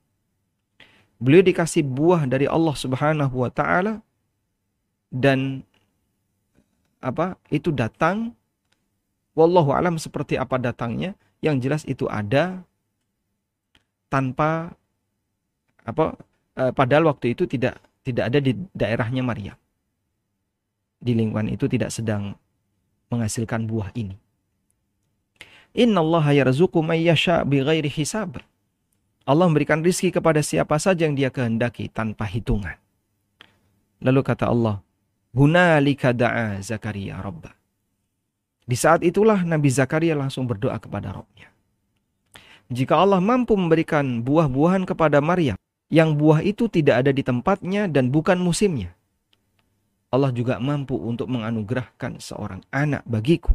Speaker 1: Beliau dikasih buah dari Allah Subhanahu wa taala dan apa? Itu datang wallahu alam seperti apa datangnya, yang jelas itu ada tanpa apa eh, padahal waktu itu tidak tidak ada di daerahnya Maryam. Di lingkungan itu tidak sedang menghasilkan buah ini. Inna Allah yarzuqu may yasha bighairi hisab. Allah memberikan rizki kepada siapa saja yang dia kehendaki tanpa hitungan. Lalu kata Allah, Hunalika da'a Zakaria Rabba. Di saat itulah Nabi Zakaria langsung berdoa kepada Rabbnya. Jika Allah mampu memberikan buah-buahan kepada Maryam, yang buah itu tidak ada di tempatnya dan bukan musimnya. Allah juga mampu untuk menganugerahkan seorang anak bagiku,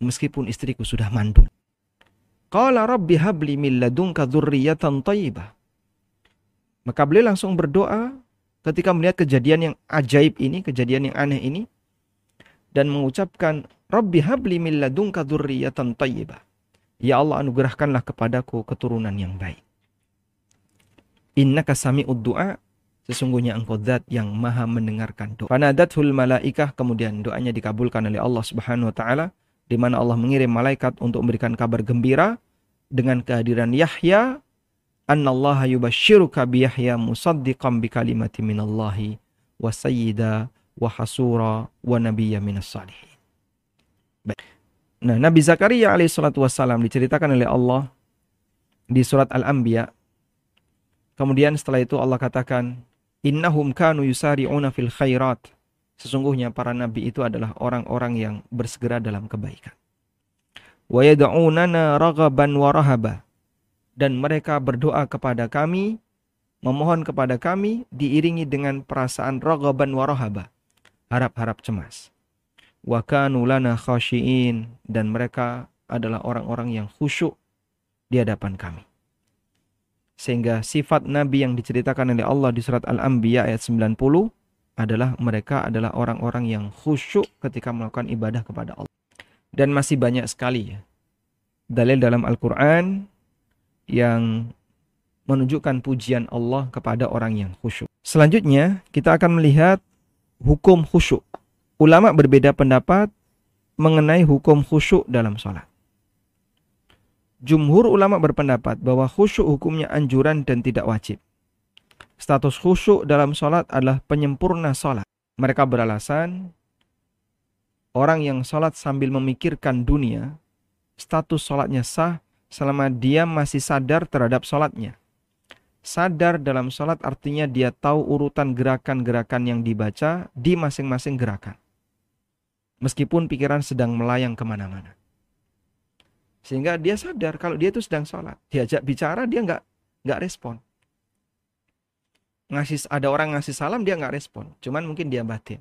Speaker 1: meskipun istriku sudah mandul. Qala rabbi habli min ladunka dzurriyyatan thayyibah. Maka beliau langsung berdoa ketika melihat kejadian yang ajaib ini, kejadian yang aneh ini dan mengucapkan rabbi habli min ladunka dzurriyyatan thayyibah. Ya Allah anugerahkanlah kepadaku keturunan yang baik. Innaka sami'ud du'a Sesungguhnya engkau zat yang maha mendengarkan doa. Fanadathul malaikah kemudian doanya dikabulkan oleh Allah Subhanahu wa taala di mana Allah mengirim malaikat untuk memberikan kabar gembira dengan kehadiran Yahya annallaha yubashshiruka bi Yahya musaddiqan bi kalimati minallahi wa sayyida wa hasura wa nabiyya minas salihin. Baik. Nah, Nabi Zakaria alaihissalatu wassalam diceritakan oleh Allah di surat Al-Anbiya. Kemudian setelah itu Allah katakan, Innahum kanu yusari'una fil khairat. Sesungguhnya para nabi itu adalah orang-orang yang bersegera dalam kebaikan. Wa yad'unana raghaban. Dan mereka berdoa kepada kami, memohon kepada kami diiringi dengan perasaan raghaban wa rahaba. Harap-harap cemas. Wa kanu dan mereka adalah orang-orang yang khusyuk di hadapan kami. Sehingga sifat Nabi yang diceritakan oleh Allah di surat Al-Anbiya ayat 90 adalah mereka adalah orang-orang yang khusyuk ketika melakukan ibadah kepada Allah. Dan masih banyak sekali ya dalil dalam Al-Quran yang menunjukkan pujian Allah kepada orang yang khusyuk. Selanjutnya kita akan melihat hukum khusyuk. Ulama berbeda pendapat mengenai hukum khusyuk dalam sholat. Jumhur ulama berpendapat bahwa khusyuk hukumnya anjuran dan tidak wajib. Status khusyuk dalam sholat adalah penyempurna sholat. Mereka beralasan, orang yang sholat sambil memikirkan dunia, status sholatnya sah selama dia masih sadar terhadap sholatnya. Sadar dalam sholat artinya dia tahu urutan gerakan-gerakan yang dibaca di masing-masing gerakan. Meskipun pikiran sedang melayang ke mana-mana. Sehingga dia sadar kalau dia itu sedang sholat. Diajak bicara dia nggak nggak respon. Ngasih ada orang ngasih salam dia nggak respon. Cuman mungkin dia batin.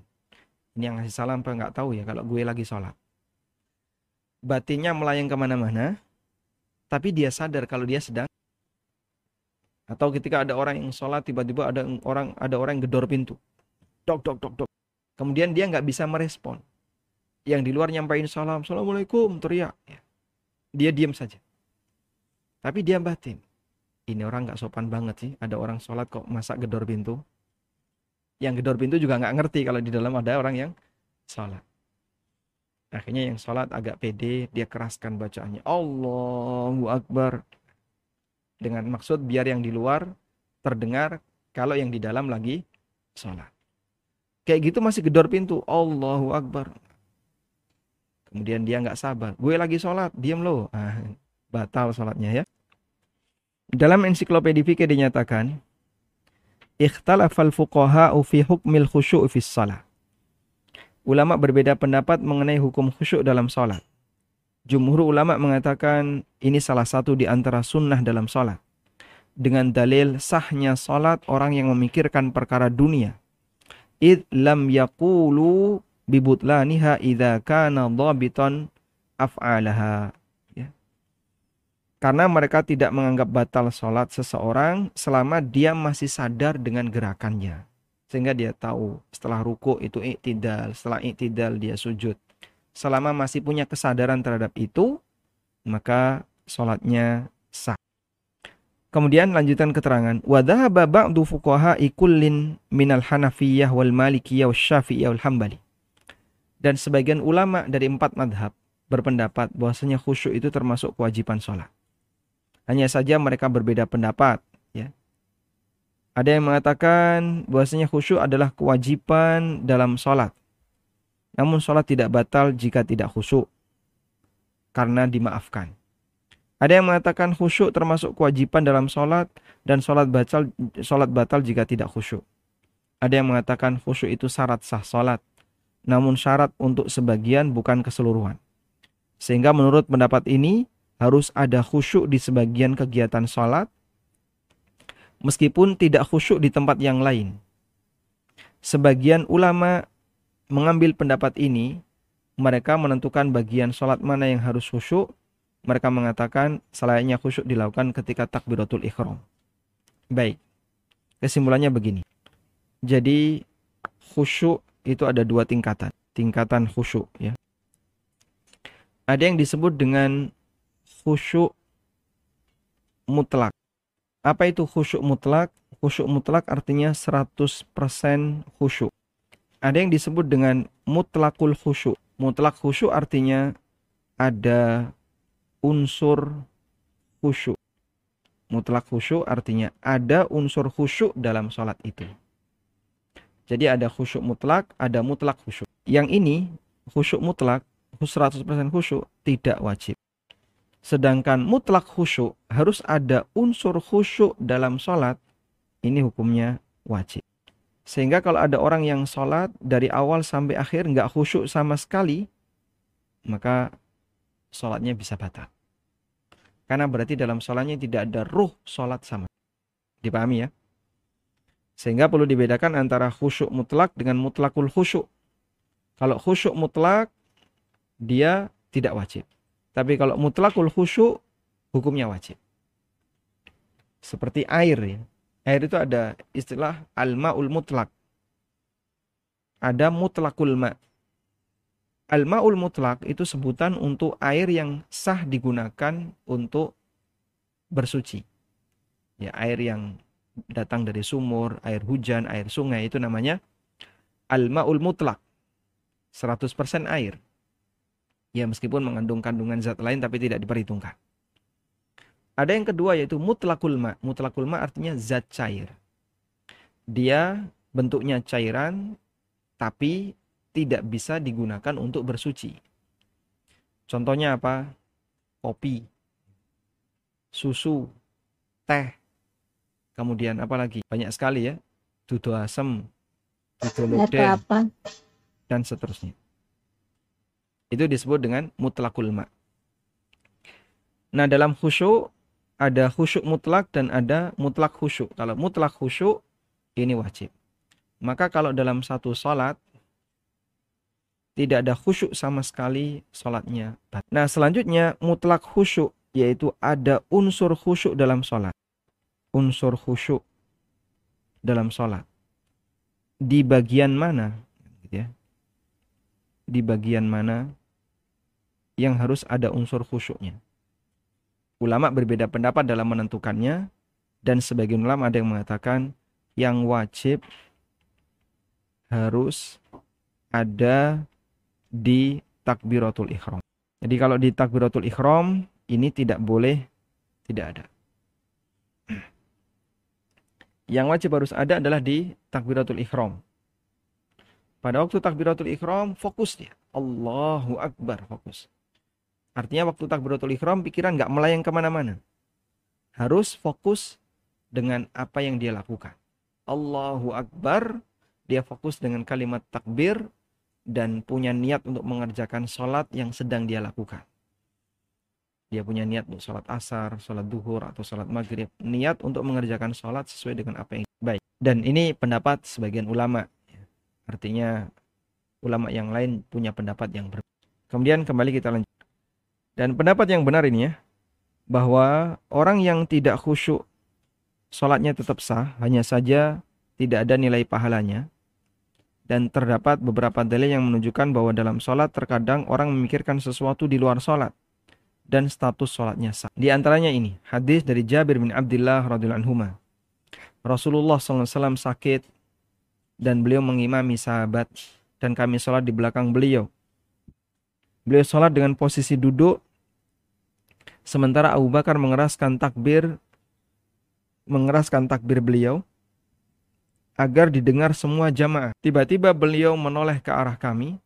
Speaker 1: Ini yang ngasih salam apa nggak tahu ya kalau gue lagi sholat. Batinnya melayang ke mana-mana. Tapi dia sadar kalau dia sedang atau ketika ada orang yang sholat tiba-tiba ada orang ada orang yang gedor pintu. Dok dok dok dok. Kemudian dia nggak bisa merespon. Yang di luar nyampain salam, assalamualaikum teriak. Dia diam saja. Tapi dia batin. Ini orang nggak sopan banget sih. Ada orang sholat kok masak gedor pintu. Yang gedor pintu juga nggak ngerti kalau di dalam ada orang yang sholat. Akhirnya yang sholat agak pede, dia keraskan bacaannya. Allahu Akbar. Dengan maksud biar yang di luar terdengar kalau yang di dalam lagi sholat. Kayak gitu masih gedor pintu. Allahu Akbar. Kemudian dia nggak sabar. Gue lagi sholat, diam lo. Ah, batal sholatnya ya. Dalam ensiklopedia fikih dinyatakan, ikhtalafal fuqaha'u fi hukmil khusyuk fi salat. Ulama berbeda pendapat mengenai hukum khusyuk dalam sholat. Jumhur ulama mengatakan ini salah satu di antara sunnah dalam sholat. Dengan dalil sahnya sholat orang yang memikirkan perkara dunia. Id lam yakulu bibutlaniha idza kana dhabitan af'alaha. Karena mereka tidak menganggap batal sholat seseorang selama dia masih sadar dengan gerakannya. Sehingga dia tahu setelah ruku itu iktidal, setelah iktidal dia sujud. Selama masih punya kesadaran terhadap itu, maka sholatnya sah. Kemudian lanjutan keterangan, wa dhahaba ba'du fuqaha kullin minal Hanafiyah wal Malikiyah wal Syafi'iyah wal Hambali. Dan sebagian ulama dari empat madhab berpendapat bahwasanya khusyuk itu termasuk kewajiban sholat. Hanya saja mereka berbeda pendapat. Ya. Ada yang mengatakan bahwasanya khusyuk adalah kewajiban dalam sholat. Namun sholat tidak batal jika tidak khusyuk. Karena dimaafkan. Ada yang mengatakan khusyuk termasuk kewajiban dalam sholat dan sholat batal, sholat batal jika tidak khusyuk. Ada yang mengatakan khusyuk itu syarat sah sholat, namun syarat untuk sebagian bukan keseluruhan. Sehingga menurut pendapat ini harus ada khusyuk di sebagian kegiatan sholat, meskipun tidak khusyuk di tempat yang lain. Sebagian ulama mengambil pendapat ini, mereka menentukan bagian sholat mana yang harus khusyuk mereka mengatakan selayaknya khusyuk dilakukan ketika takbiratul ikhram. Baik. Kesimpulannya begini. Jadi khusyuk itu ada dua tingkatan. Tingkatan khusyuk ya. Ada yang disebut dengan khusyuk mutlak. Apa itu khusyuk mutlak? Khusyuk mutlak artinya 100% khusyuk. Ada yang disebut dengan mutlakul khusyuk. Mutlak khusyuk artinya ada unsur khusyuk. Mutlak khusyuk artinya ada unsur khusyuk dalam sholat itu. Jadi ada khusyuk mutlak, ada mutlak khusyuk. Yang ini khusyuk mutlak, 100% khusyuk tidak wajib. Sedangkan mutlak khusyuk harus ada unsur khusyuk dalam sholat, ini hukumnya wajib. Sehingga kalau ada orang yang sholat dari awal sampai akhir nggak khusyuk sama sekali, maka sholatnya bisa batal. Karena berarti dalam sholatnya tidak ada ruh sholat sama. Dipahami ya? Sehingga perlu dibedakan antara khusyuk mutlak dengan mutlakul khusyuk. Kalau khusyuk mutlak, dia tidak wajib. Tapi kalau mutlakul khusyuk, hukumnya wajib. Seperti air ya. Air itu ada istilah al-ma'ul mutlak. Ada mutlakul ma' Al-ma'ul mutlak itu sebutan untuk air yang sah digunakan untuk bersuci. Ya, air yang datang dari sumur, air hujan, air sungai itu namanya al-ma'ul mutlak. 100% air. Ya, meskipun mengandung kandungan zat lain tapi tidak diperhitungkan. Ada yang kedua yaitu mutlakul ma. Mutlakul ma artinya zat cair. Dia bentuknya cairan tapi tidak bisa digunakan untuk bersuci. Contohnya apa? Kopi, susu, teh, kemudian apa lagi? Banyak sekali ya. Dudu asem, dudu lodeh, dan seterusnya. Itu disebut dengan mutlakul ma. Nah dalam khusyuk ada khusyuk mutlak dan ada mutlak khusyuk. Kalau mutlak khusyuk ini wajib. Maka kalau dalam satu salat tidak ada khusyuk sama sekali sholatnya. Nah selanjutnya mutlak khusyuk yaitu ada unsur khusyuk dalam sholat. Unsur khusyuk dalam sholat. Di bagian mana? Gitu ya. Di bagian mana yang harus ada unsur khusyuknya. Ulama berbeda pendapat dalam menentukannya dan sebagian ulama ada yang mengatakan yang wajib harus ada di takbiratul ikhram. Jadi kalau di takbiratul ikhram ini tidak boleh tidak ada. Yang wajib harus ada adalah di takbiratul ikhram. Pada waktu takbiratul ikhram fokus dia. Allahu Akbar fokus. Artinya waktu takbiratul ikhram pikiran nggak melayang ke mana-mana. Harus fokus dengan apa yang dia lakukan. Allahu Akbar. Dia fokus dengan kalimat takbir dan punya niat untuk mengerjakan sholat yang sedang dia lakukan. Dia punya niat untuk sholat asar, sholat duhur, atau sholat maghrib. Niat untuk mengerjakan sholat sesuai dengan apa yang baik. Dan ini pendapat sebagian ulama. Artinya ulama yang lain punya pendapat yang berbeda. Kemudian kembali kita lanjut. Dan pendapat yang benar ini ya, bahwa orang yang tidak khusyuk sholatnya tetap sah, hanya saja tidak ada nilai pahalanya, dan terdapat beberapa dalil yang menunjukkan bahwa dalam sholat terkadang orang memikirkan sesuatu di luar sholat dan status sholatnya sah. Di antaranya ini, hadis dari Jabir bin Abdullah radhiyallahu anhu. Rasulullah SAW sakit dan beliau mengimami sahabat dan kami sholat di belakang beliau. Beliau sholat dengan posisi duduk sementara Abu Bakar mengeraskan takbir mengeraskan takbir beliau agar didengar semua jamaah. Tiba-tiba beliau menoleh ke arah kami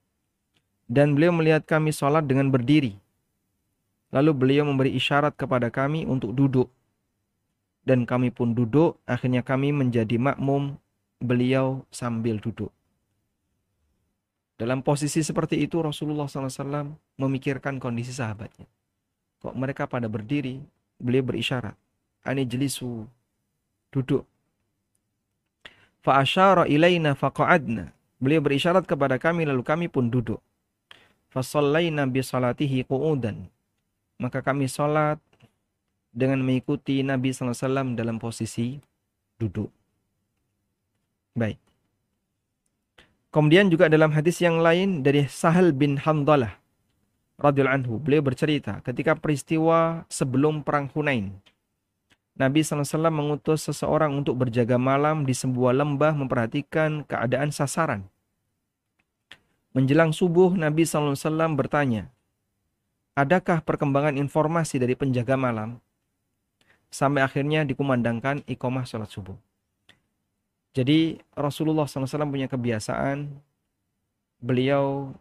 Speaker 1: dan beliau melihat kami sholat dengan berdiri. Lalu beliau memberi isyarat kepada kami untuk duduk. Dan kami pun duduk, akhirnya kami menjadi makmum beliau sambil duduk. Dalam posisi seperti itu Rasulullah SAW memikirkan kondisi sahabatnya. Kok mereka pada berdiri, beliau berisyarat. Ani jelisu, duduk. Fa'asyara ilaina faqa'adna. Beliau berisyarat kepada kami lalu kami pun duduk. Fasallaina bi salatihi qu'udan. Maka kami salat dengan mengikuti Nabi SAW dalam posisi duduk. Baik. Kemudian juga dalam hadis yang lain dari Sahal bin Hamdalah radhiyallahu anhu, beliau bercerita ketika peristiwa sebelum perang Hunain. Nabi SAW mengutus seseorang untuk berjaga malam di sebuah lembah memperhatikan keadaan sasaran. Menjelang subuh, Nabi SAW bertanya, adakah perkembangan informasi dari penjaga malam? Sampai akhirnya dikumandangkan ikomah sholat subuh. Jadi Rasulullah SAW punya kebiasaan, beliau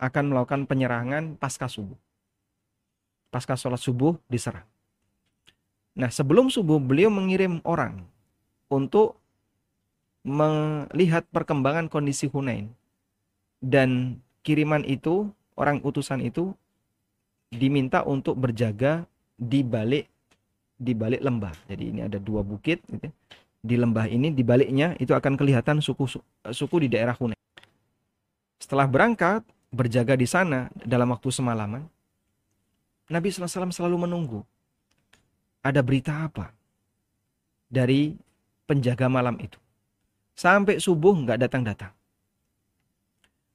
Speaker 1: akan melakukan penyerangan pasca subuh. Pasca sholat subuh diserang. Nah, sebelum subuh beliau mengirim orang untuk melihat perkembangan kondisi Hunain. Dan kiriman itu, orang utusan itu diminta untuk berjaga di balik di balik lembah. Jadi ini ada dua bukit gitu. Ya. Di lembah ini di baliknya itu akan kelihatan suku suku di daerah Hunain. Setelah berangkat berjaga di sana dalam waktu semalaman, Nabi SAW selalu menunggu ada berita apa dari penjaga malam itu. Sampai subuh nggak datang-datang.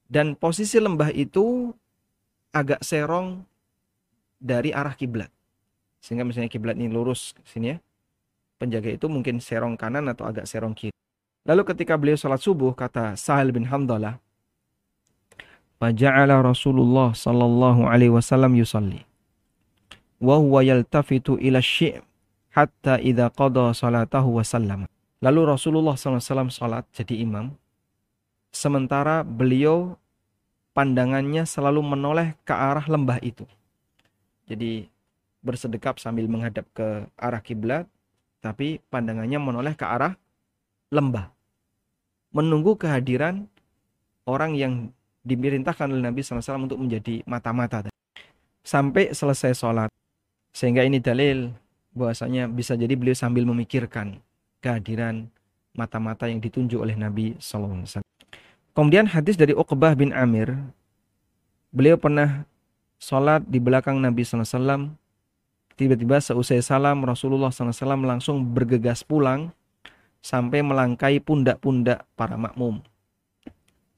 Speaker 1: Dan posisi lembah itu agak serong dari arah kiblat. Sehingga misalnya kiblat ini lurus sini ya. Penjaga itu mungkin serong kanan atau agak serong kiri. Lalu ketika beliau sholat subuh, kata Sahal bin Hamdalah, Faja'ala Rasulullah sallallahu alaihi wasallam yusalli wa huwa yaltafitu ila syi' hatta idza qada salatahu wa sallama. Lalu Rasulullah SAW salat jadi imam sementara beliau pandangannya selalu menoleh ke arah lembah itu. Jadi bersedekap sambil menghadap ke arah kiblat tapi pandangannya menoleh ke arah lembah. Menunggu kehadiran orang yang diperintahkan oleh Nabi SAW untuk menjadi mata-mata. Sampai selesai sholat. Sehingga ini dalil bahwasanya bisa jadi beliau sambil memikirkan kehadiran mata-mata yang ditunjuk oleh Nabi SAW. Kemudian hadis dari Uqbah bin Amir, beliau pernah sholat di belakang Nabi SAW. Tiba-tiba seusai salam Rasulullah SAW langsung bergegas pulang sampai melangkai pundak-pundak para makmum.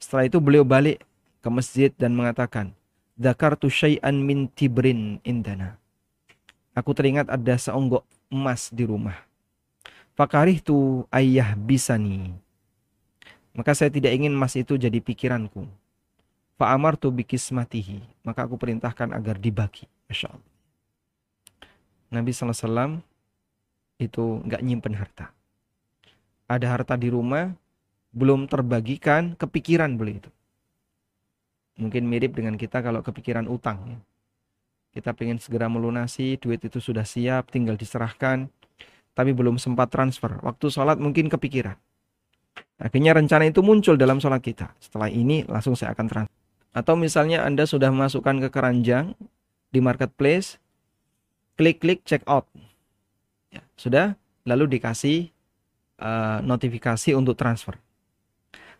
Speaker 1: Setelah itu beliau balik ke masjid dan mengatakan, Zakartu syai'an min tibrin indana Aku teringat ada seonggok emas di rumah. Fakarih tu ayah bisa nih. Maka saya tidak ingin emas itu jadi pikiranku. Fa'amar tu bikismatihi. Maka aku perintahkan agar dibagi. Masya Allah. Nabi SAW itu nggak nyimpen harta. Ada harta di rumah, belum terbagikan, kepikiran beli itu. Mungkin mirip dengan kita kalau kepikiran utang. Ya kita ingin segera melunasi, duit itu sudah siap, tinggal diserahkan, tapi belum sempat transfer. Waktu sholat mungkin kepikiran. Akhirnya rencana itu muncul dalam sholat kita. Setelah ini langsung saya akan transfer. Atau misalnya Anda sudah masukkan ke keranjang di marketplace, klik-klik check out. Ya, sudah, lalu dikasih uh, notifikasi untuk transfer.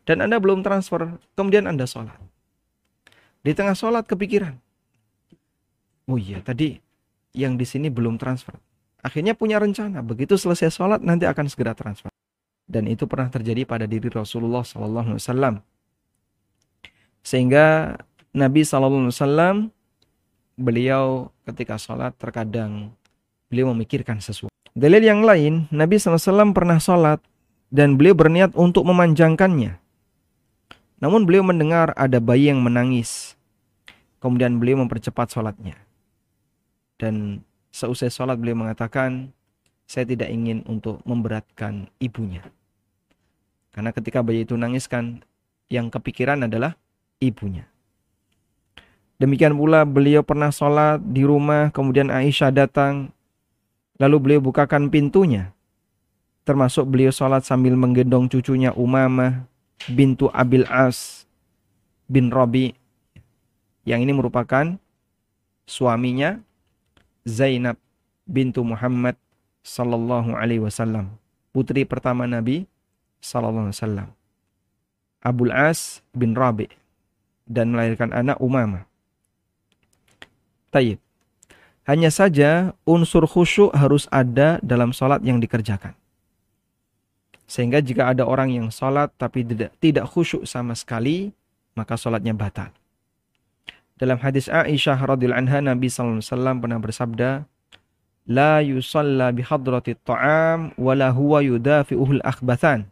Speaker 1: Dan Anda belum transfer, kemudian Anda sholat. Di tengah sholat kepikiran, oh iya tadi yang di sini belum transfer. Akhirnya punya rencana, begitu selesai sholat nanti akan segera transfer. Dan itu pernah terjadi pada diri Rasulullah SAW. Sehingga Nabi SAW beliau ketika sholat terkadang beliau memikirkan sesuatu. Dalil yang lain, Nabi SAW pernah sholat dan beliau berniat untuk memanjangkannya. Namun beliau mendengar ada bayi yang menangis. Kemudian beliau mempercepat sholatnya. Dan seusai sholat beliau mengatakan, saya tidak ingin untuk memberatkan ibunya. Karena ketika bayi itu nangis kan yang kepikiran adalah ibunya. Demikian pula beliau pernah sholat di rumah, kemudian Aisyah datang, lalu beliau bukakan pintunya. Termasuk beliau sholat sambil menggendong cucunya Umamah bintu Abil As bin Robi. Yang ini merupakan suaminya Zainab bintu Muhammad sallallahu alaihi wasallam, putri pertama Nabi sallallahu alaihi wasallam. Abul As bin Rabi dan melahirkan anak Umamah. Tayyib. Hanya saja unsur khusyuk harus ada dalam sholat yang dikerjakan. Sehingga jika ada orang yang sholat tapi tidak, tidak khusyuk sama sekali, maka sholatnya batal. Dalam hadis Aisyah radhiyallahu anha Nabi sallallahu alaihi wasallam pernah bersabda, la yusalla bihadrati ta'am wala huwa yudafi'uhul akhbathan.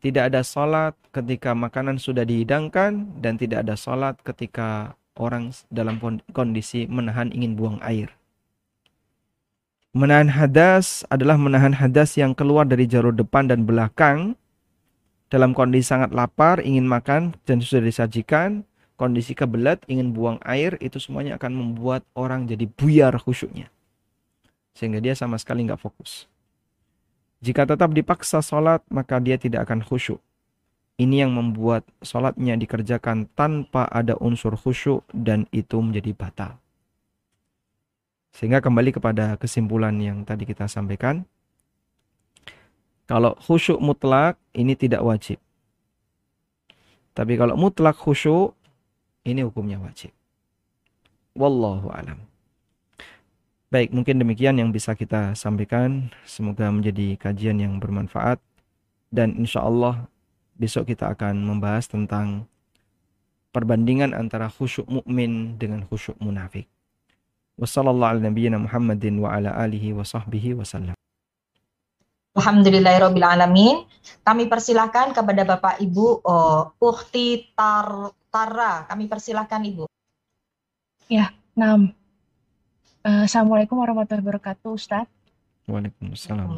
Speaker 1: Tidak ada salat ketika makanan sudah dihidangkan dan tidak ada salat ketika orang dalam kondisi menahan ingin buang air. Menahan hadas adalah menahan hadas yang keluar dari jalur depan dan belakang dalam kondisi sangat lapar, ingin makan dan sudah disajikan, kondisi kebelat, ingin buang air, itu semuanya akan membuat orang jadi buyar khusyuknya sehingga dia sama sekali nggak fokus. Jika tetap dipaksa sholat, maka dia tidak akan khusyuk. Ini yang membuat sholatnya dikerjakan tanpa ada unsur khusyuk dan itu menjadi batal. Sehingga kembali kepada kesimpulan yang tadi kita sampaikan. Kalau khusyuk mutlak ini tidak wajib. Tapi kalau mutlak khusyuk ini hukumnya wajib. Wallahu alam. Baik, mungkin demikian yang bisa kita sampaikan. Semoga menjadi kajian yang bermanfaat. Dan insya Allah besok kita akan membahas tentang perbandingan antara khusyuk mukmin dengan khusyuk munafik. Wassalamualaikum Muhammadin wa ala alihi wa sahbihi wasallam.
Speaker 4: Alhamdulillahirrahmanirrahim. Kami persilahkan kepada Bapak Ibu oh, Ukti Tar Tara. Kami persilahkan Ibu.
Speaker 6: Ya, nam. Uh, Assalamualaikum warahmatullahi wabarakatuh, Ustaz.
Speaker 1: Waalaikumsalam.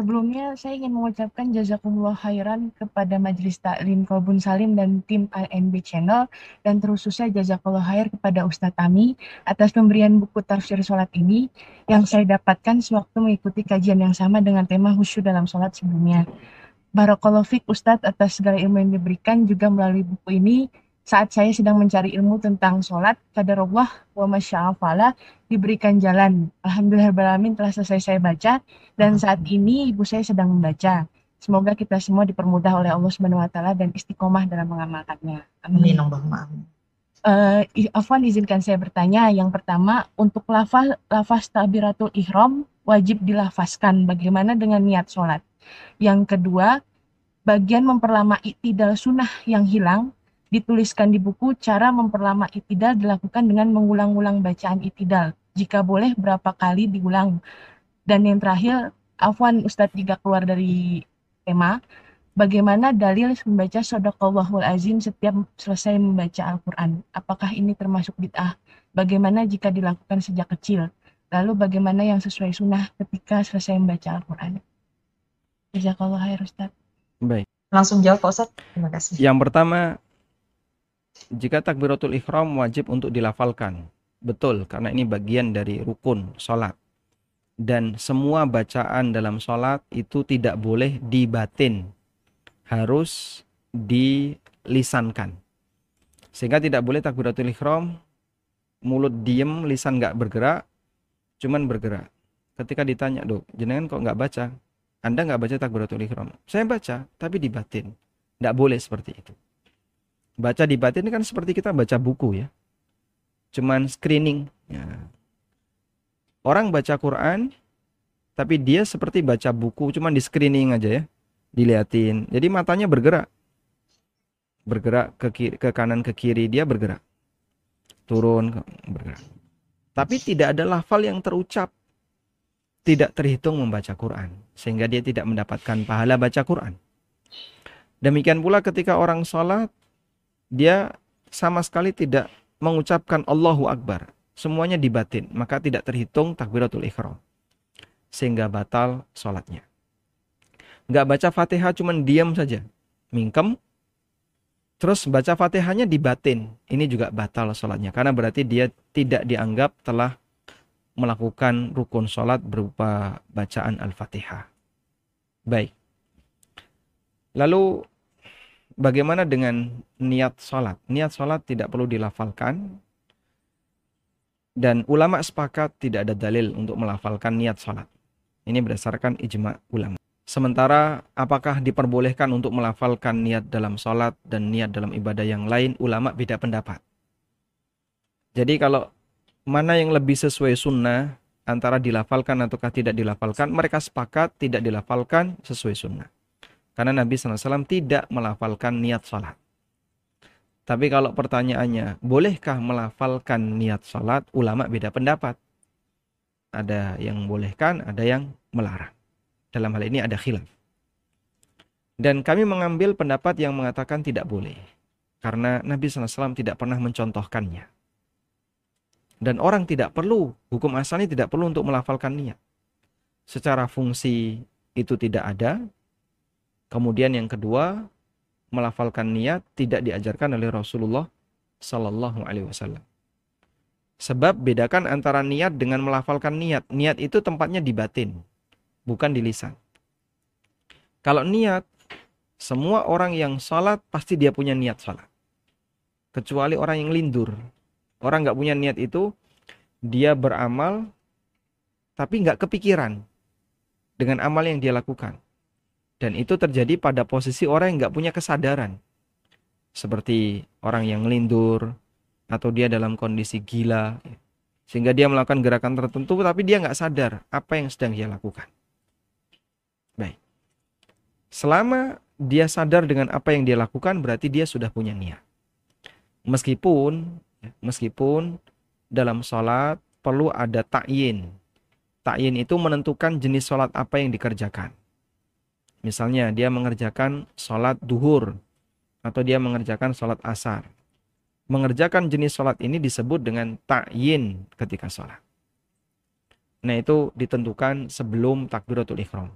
Speaker 6: Sebelumnya saya ingin mengucapkan jazakumullah khairan kepada Majelis Taklim Kolbun Salim dan tim ANB Channel dan terkhususnya jazakallah khair kepada Ustadz Tami atas pemberian buku tafsir sholat ini yang saya dapatkan sewaktu mengikuti kajian yang sama dengan tema khusyuk dalam sholat sebelumnya. Barakallahu Ustadz atas segala ilmu yang diberikan juga melalui buku ini saat saya sedang mencari ilmu tentang sholat, kadarullah wa masya'afala diberikan jalan. Alhamdulillah telah selesai saya baca dan saat ini ibu saya sedang membaca. Semoga kita semua dipermudah oleh Allah Subhanahu wa taala dan istiqomah dalam mengamalkannya.
Speaker 4: Amin. Allahumma amin.
Speaker 6: Uh, Afwan izinkan saya bertanya. Yang pertama, untuk lafaz lafaz tabiratul ihram wajib dilafazkan. Bagaimana dengan niat sholat? Yang kedua, bagian memperlama iktidal sunnah yang hilang dituliskan di buku cara memperlama itidal dilakukan dengan mengulang-ulang bacaan itidal. Jika boleh berapa kali diulang. Dan yang terakhir, Afwan Ustadz jika keluar dari tema, bagaimana dalil membaca sodaqallahul azim setiap selesai membaca Al-Quran? Apakah ini termasuk bid'ah? Bagaimana jika dilakukan sejak kecil? Lalu bagaimana yang sesuai sunnah ketika selesai membaca Al-Quran? Jazakallah khair Ustaz.
Speaker 1: Baik.
Speaker 4: Langsung jawab Pak Ustaz. Terima kasih.
Speaker 1: Yang pertama, jika takbiratul ikhram wajib untuk dilafalkan. Betul, karena ini bagian dari rukun sholat. Dan semua bacaan dalam sholat itu tidak boleh dibatin. Harus dilisankan. Sehingga tidak boleh takbiratul ikhram, mulut diem, lisan nggak bergerak, cuman bergerak. Ketika ditanya, dok, jenengan kok nggak baca? Anda nggak baca takbiratul ikhram? Saya baca, tapi dibatin. Nggak boleh seperti itu. Baca di batin kan seperti kita baca buku ya. Cuman screening. Ya. Orang baca Quran, tapi dia seperti baca buku, cuman di screening aja ya. Diliatin. Jadi matanya bergerak. Bergerak ke, kiri, ke kanan ke kiri, dia bergerak. turun bergerak. Tapi tidak ada lafal yang terucap tidak terhitung membaca Quran sehingga dia tidak mendapatkan pahala baca Quran. Demikian pula ketika orang sholat dia sama sekali tidak mengucapkan Allahu Akbar. Semuanya dibatin, maka tidak terhitung takbiratul ikhram. Sehingga batal sholatnya. Nggak baca fatihah cuman diam saja. Mingkem. Terus baca fatihahnya dibatin. Ini juga batal sholatnya. Karena berarti dia tidak dianggap telah melakukan rukun sholat berupa bacaan Al-Fatihah. Baik. Lalu bagaimana dengan niat sholat? Niat sholat tidak perlu dilafalkan. Dan ulama sepakat tidak ada dalil untuk melafalkan niat sholat. Ini berdasarkan ijma ulama. Sementara apakah diperbolehkan untuk melafalkan niat dalam sholat dan niat dalam ibadah yang lain, ulama beda pendapat. Jadi kalau mana yang lebih sesuai sunnah antara dilafalkan ataukah tidak dilafalkan, mereka sepakat tidak dilafalkan sesuai sunnah. Karena Nabi SAW tidak melafalkan niat salat. Tapi kalau pertanyaannya, bolehkah melafalkan niat salat? Ulama beda pendapat. Ada yang bolehkan, ada yang melarang. Dalam hal ini ada khilaf. Dan kami mengambil pendapat yang mengatakan tidak boleh. Karena Nabi SAW tidak pernah mencontohkannya. Dan orang tidak perlu, hukum asalnya tidak perlu untuk melafalkan niat. Secara fungsi itu tidak ada. Kemudian yang kedua, melafalkan niat tidak diajarkan oleh Rasulullah Sallallahu Alaihi Wasallam. Sebab bedakan antara niat dengan melafalkan niat. Niat itu tempatnya di batin, bukan di lisan. Kalau niat, semua orang yang salat pasti dia punya niat salat. Kecuali orang yang lindur, Orang nggak punya niat itu, dia beramal, tapi nggak kepikiran dengan amal yang dia lakukan. Dan itu terjadi pada posisi orang yang nggak punya kesadaran. Seperti orang yang lindur, atau dia dalam kondisi gila. Sehingga dia melakukan gerakan tertentu, tapi dia nggak sadar apa yang sedang dia lakukan. Baik. Selama dia sadar dengan apa yang dia lakukan, berarti dia sudah punya niat. Meskipun Ya, meskipun dalam sholat perlu ada ta'yin. Ta'yin itu menentukan jenis sholat apa yang dikerjakan. Misalnya dia mengerjakan sholat duhur atau dia mengerjakan sholat asar. Mengerjakan jenis sholat ini disebut dengan ta'yin ketika sholat. Nah itu ditentukan sebelum takbiratul ikhram.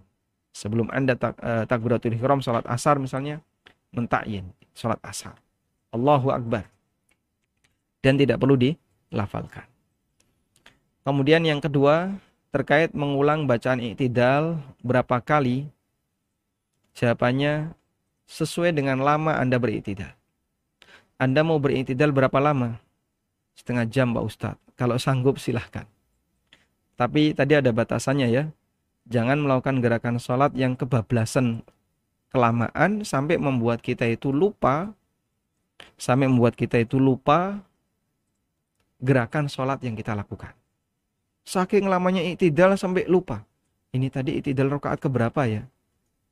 Speaker 1: Sebelum anda tak, uh, takbiratul ikhram sholat asar misalnya, mentakyin sholat asar. Allahu Akbar dan tidak perlu dilafalkan. Kemudian yang kedua terkait mengulang bacaan iktidal berapa kali jawabannya sesuai dengan lama Anda beriktidal. Anda mau beriktidal berapa lama? Setengah jam Pak Ustadz. Kalau sanggup silahkan. Tapi tadi ada batasannya ya. Jangan melakukan gerakan sholat yang kebablasan kelamaan sampai membuat kita itu lupa sampai membuat kita itu lupa gerakan sholat yang kita lakukan. Saking lamanya iktidal sampai lupa. Ini tadi iktidal rokaat keberapa ya?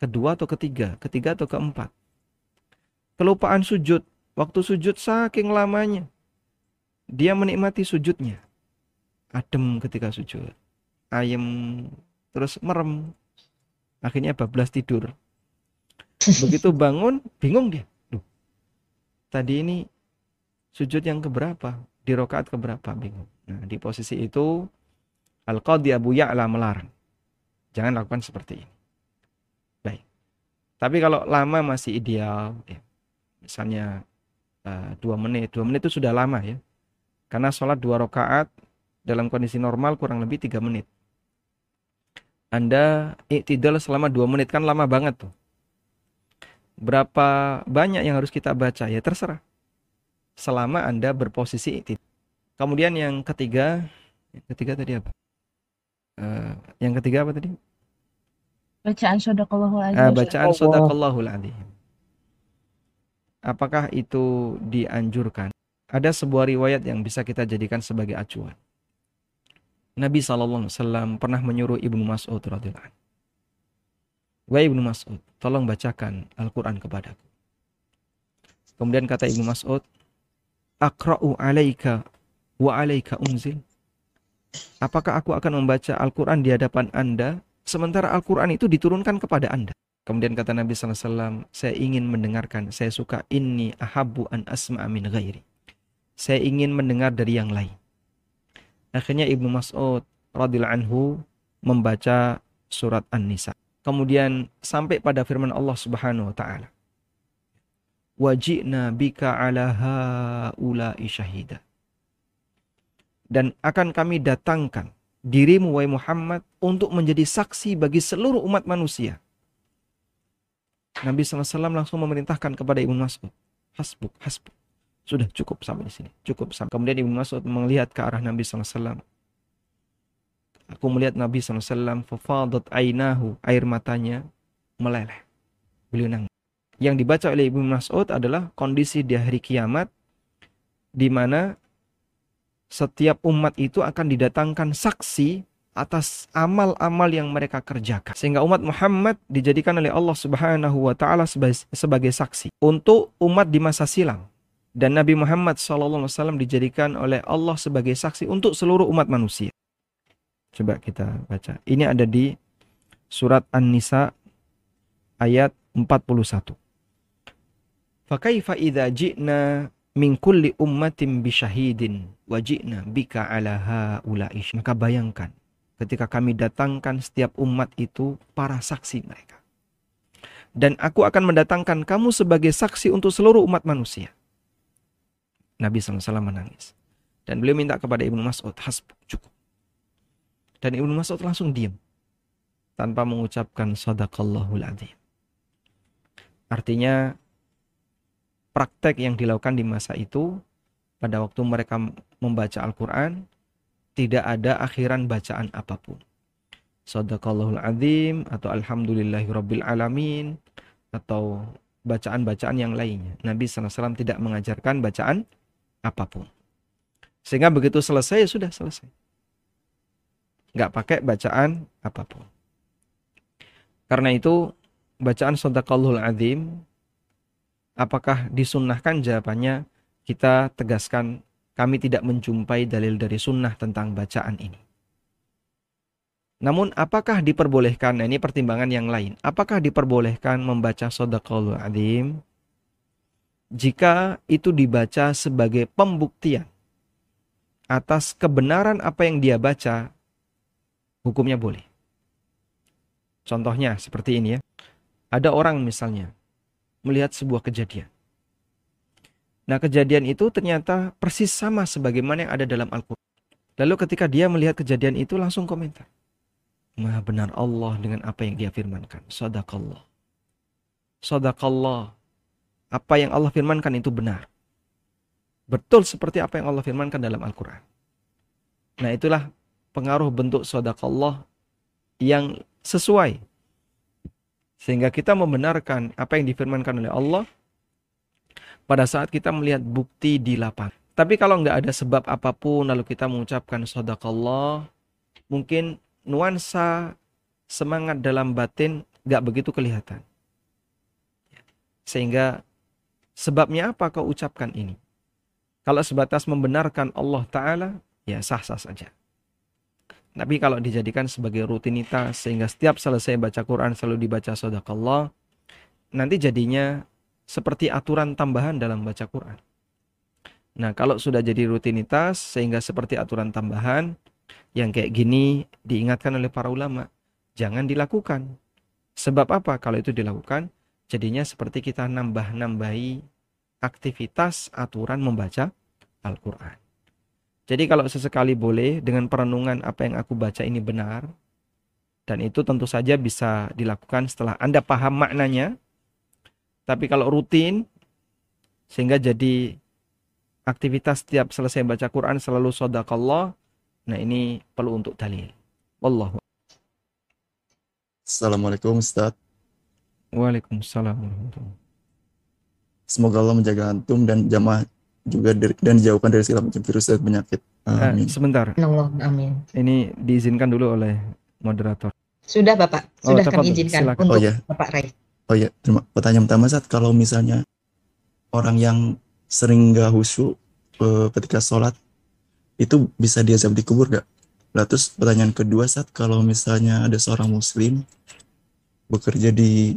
Speaker 1: Kedua atau ketiga? Ketiga atau keempat? Kelupaan sujud. Waktu sujud saking lamanya. Dia menikmati sujudnya. Adem ketika sujud. Ayem terus merem. Akhirnya bablas tidur. Begitu bangun, bingung dia. Duh, tadi ini sujud yang keberapa? di rokaat keberapa bingung. Nah, di posisi itu Al-Qadhi Abu Ya'la melarang. Jangan lakukan seperti ini. Tapi kalau lama masih ideal, ya, misalnya uh, dua menit, dua menit itu sudah lama ya. Karena sholat dua rokaat dalam kondisi normal kurang lebih tiga menit. Anda iktidal selama dua menit kan lama banget tuh. Berapa banyak yang harus kita baca ya terserah selama Anda berposisi itu. Kemudian yang ketiga, yang ketiga tadi apa? Uh, yang ketiga apa tadi?
Speaker 6: Bacaan sodakallahul azim.
Speaker 1: Uh, bacaan sodakallahul azim. Apakah itu dianjurkan? Ada sebuah riwayat yang bisa kita jadikan sebagai acuan. Nabi SAW pernah menyuruh Ibnu Mas'ud radhiyallahu Wahai Ibnu Mas'ud, tolong bacakan Al-Quran kepadaku. Kemudian kata Ibnu Mas'ud, aqra'u alaika wa alaika unzil? Apakah aku akan membaca Al-Quran di hadapan Anda sementara Al-Quran itu diturunkan kepada Anda? Kemudian kata Nabi SAW, saya ingin mendengarkan, saya suka ini ahabu an asma min ghairi. Saya ingin mendengar dari yang lain. Akhirnya Ibnu Mas'ud radhiyallahu anhu membaca surat An-Nisa. Kemudian sampai pada firman Allah Subhanahu wa taala. Wajibna bika ala haula'i syahida dan akan kami datangkan dirimu wahai Muhammad untuk menjadi saksi bagi seluruh umat manusia. Nabi SAW langsung memerintahkan kepada Ibnu Mas'ud, hasbuk, hasbuk. Sudah cukup sampai di sini, cukup sampai. Kemudian Ibnu Mas'ud melihat ke arah Nabi SAW. Aku melihat Nabi SAW, fafadat ainahu, air matanya meleleh. Beliau nangis. Yang dibaca oleh Ibnu Mas'ud adalah kondisi di hari kiamat di mana setiap umat itu akan didatangkan saksi atas amal-amal yang mereka kerjakan. Sehingga umat Muhammad dijadikan oleh Allah Subhanahu wa taala sebagai, saksi untuk umat di masa silam. Dan Nabi Muhammad SAW dijadikan oleh Allah sebagai saksi untuk seluruh umat manusia. Coba kita baca. Ini ada di surat An-Nisa ayat 41. Fakaifa idza ji'na min kulli ummatin bisyahidin wajibna bika ala haula'ish. Maka bayangkan ketika kami datangkan setiap umat itu para saksi mereka. Dan aku akan mendatangkan kamu sebagai saksi untuk seluruh umat manusia. Nabi SAW menangis. Dan beliau minta kepada Ibnu Mas'ud, hasbuk, cukup. Dan Ibnu Mas'ud langsung diam. Tanpa mengucapkan sadaqallahul adzim. Artinya praktek yang dilakukan di masa itu pada waktu mereka membaca Al-Quran tidak ada akhiran bacaan apa pun. Sadaqallahul azim atau alhamdulillahi alamin atau bacaan-bacaan yang lainnya. Nabi SAW tidak mengajarkan bacaan apa pun. Sehingga begitu selesai ya sudah selesai. Nggak pakai bacaan apa pun. Karena itu bacaan sadaqallahul azim Apakah disunnahkan? Jawabannya kita tegaskan kami tidak menjumpai dalil dari sunnah tentang bacaan ini. Namun apakah diperbolehkan, nah ini pertimbangan yang lain, apakah diperbolehkan membaca sodaqalul adim jika itu dibaca sebagai pembuktian atas kebenaran apa yang dia baca, hukumnya boleh. Contohnya seperti ini ya. Ada orang misalnya melihat sebuah kejadian. Nah, kejadian itu ternyata persis sama sebagaimana yang ada dalam Al-Quran. Lalu ketika dia melihat kejadian itu langsung komentar. Maha benar Allah dengan apa yang dia firmankan. Sadaqallah. Sadaqallah. Apa yang Allah firmankan itu benar. Betul seperti apa yang Allah firmankan dalam Al-Quran. Nah itulah pengaruh bentuk sadaqallah yang sesuai sehingga kita membenarkan apa yang difirmankan oleh Allah pada saat kita melihat bukti di lapangan. Tapi kalau nggak ada sebab apa pun lalu kita mengucapkan sadaqallah, mungkin nuansa semangat dalam batin nggak begitu kelihatan. Sehingga sebabnya apa kau ucapkan ini? Kalau sebatas membenarkan Allah Ta'ala, ya sah-sah saja. Tapi kalau dijadikan sebagai rutinitas sehingga setiap selesai baca Quran selalu dibaca sodakallah, nanti jadinya seperti aturan tambahan dalam baca Quran. Nah kalau sudah jadi rutinitas sehingga seperti aturan tambahan, yang kayak gini diingatkan oleh para ulama, jangan dilakukan. Sebab apa? Kalau itu dilakukan, jadinya seperti kita nambah-nambahi aktivitas aturan membaca Al-Quran. Jadi kalau sesekali boleh dengan perenungan apa yang aku baca ini benar dan itu tentu saja bisa dilakukan setelah Anda paham maknanya. Tapi kalau rutin sehingga jadi aktivitas setiap selesai baca Quran selalu sodakallah. Nah ini perlu untuk dalil. Wallahu.
Speaker 7: Assalamualaikum Ustaz.
Speaker 1: Waalaikumsalam
Speaker 7: Semoga Allah menjaga antum dan jamaah juga dari, dan dijauhkan dari segala macam virus dan penyakit.
Speaker 1: Eh,
Speaker 7: Amin.
Speaker 1: Eh, sebentar.
Speaker 4: Allah, amin.
Speaker 1: Ini diizinkan dulu oleh moderator.
Speaker 4: Sudah Bapak,
Speaker 1: Oh,
Speaker 4: sudah
Speaker 1: tepat,
Speaker 4: kami izinkan
Speaker 1: silakan.
Speaker 4: untuk
Speaker 7: Oh ya,
Speaker 4: Bapak Rai.
Speaker 7: oh ya. Terima. Pertanyaan pertama saat kalau misalnya orang yang sering nggak khusyuk eh, ketika sholat, itu bisa diazab di kubur gak? Lah terus pertanyaan kedua saat kalau misalnya ada seorang muslim bekerja di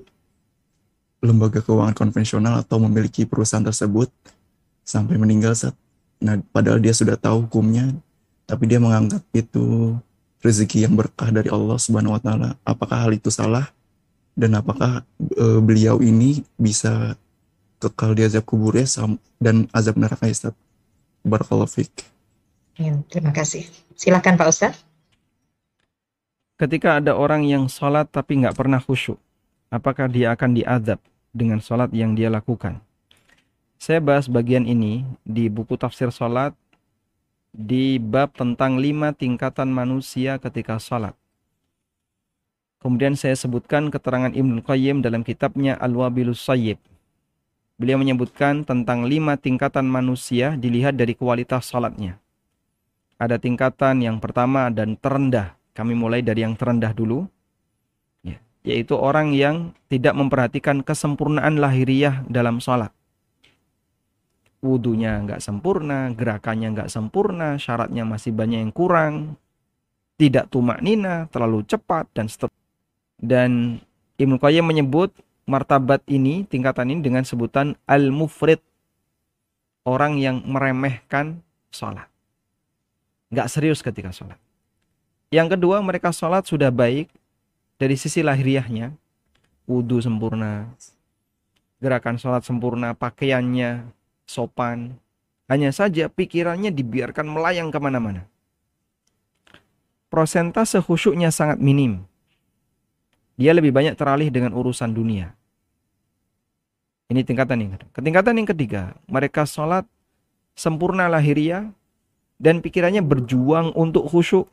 Speaker 7: lembaga keuangan konvensional atau memiliki perusahaan tersebut sampai meninggal saat nah padahal dia sudah tahu hukumnya tapi dia menganggap itu rezeki yang berkah dari Allah Subhanahu wa taala. Apakah hal itu salah? Dan apakah e, beliau ini bisa kekal di azab kuburnya dan azab neraka Ustaz? Barakallahu fiik.
Speaker 4: Ya, terima kasih. Silakan Pak Ustadz.
Speaker 1: Ketika ada orang yang sholat tapi nggak pernah khusyuk, apakah dia akan diadab dengan sholat yang dia lakukan? Saya bahas bagian ini di buku tafsir sholat di bab tentang lima tingkatan manusia ketika sholat. Kemudian saya sebutkan keterangan Ibnu Qayyim dalam kitabnya Al-Wabilus Sayyib. Beliau menyebutkan tentang lima tingkatan manusia dilihat dari kualitas sholatnya. Ada tingkatan yang pertama dan terendah. Kami mulai dari yang terendah dulu. Ya, yaitu orang yang tidak memperhatikan kesempurnaan lahiriah dalam sholat wudhunya nggak sempurna, gerakannya nggak sempurna, syaratnya masih banyak yang kurang, tidak tumak nina, terlalu cepat, dan seterusnya. Dan Ibnu Qayyim menyebut martabat ini, tingkatan ini dengan sebutan al-mufrid. Orang yang meremehkan sholat. Nggak serius ketika sholat. Yang kedua, mereka sholat sudah baik dari sisi lahiriahnya. Wudhu sempurna, gerakan sholat sempurna, pakaiannya sopan. Hanya saja pikirannya dibiarkan melayang ke mana-mana. Prosentase khusyuknya sangat minim. Dia lebih banyak teralih dengan urusan dunia. Ini tingkatan yang kedua. Ketingkatan yang ketiga, mereka sholat sempurna lahiriah dan pikirannya berjuang untuk khusyuk.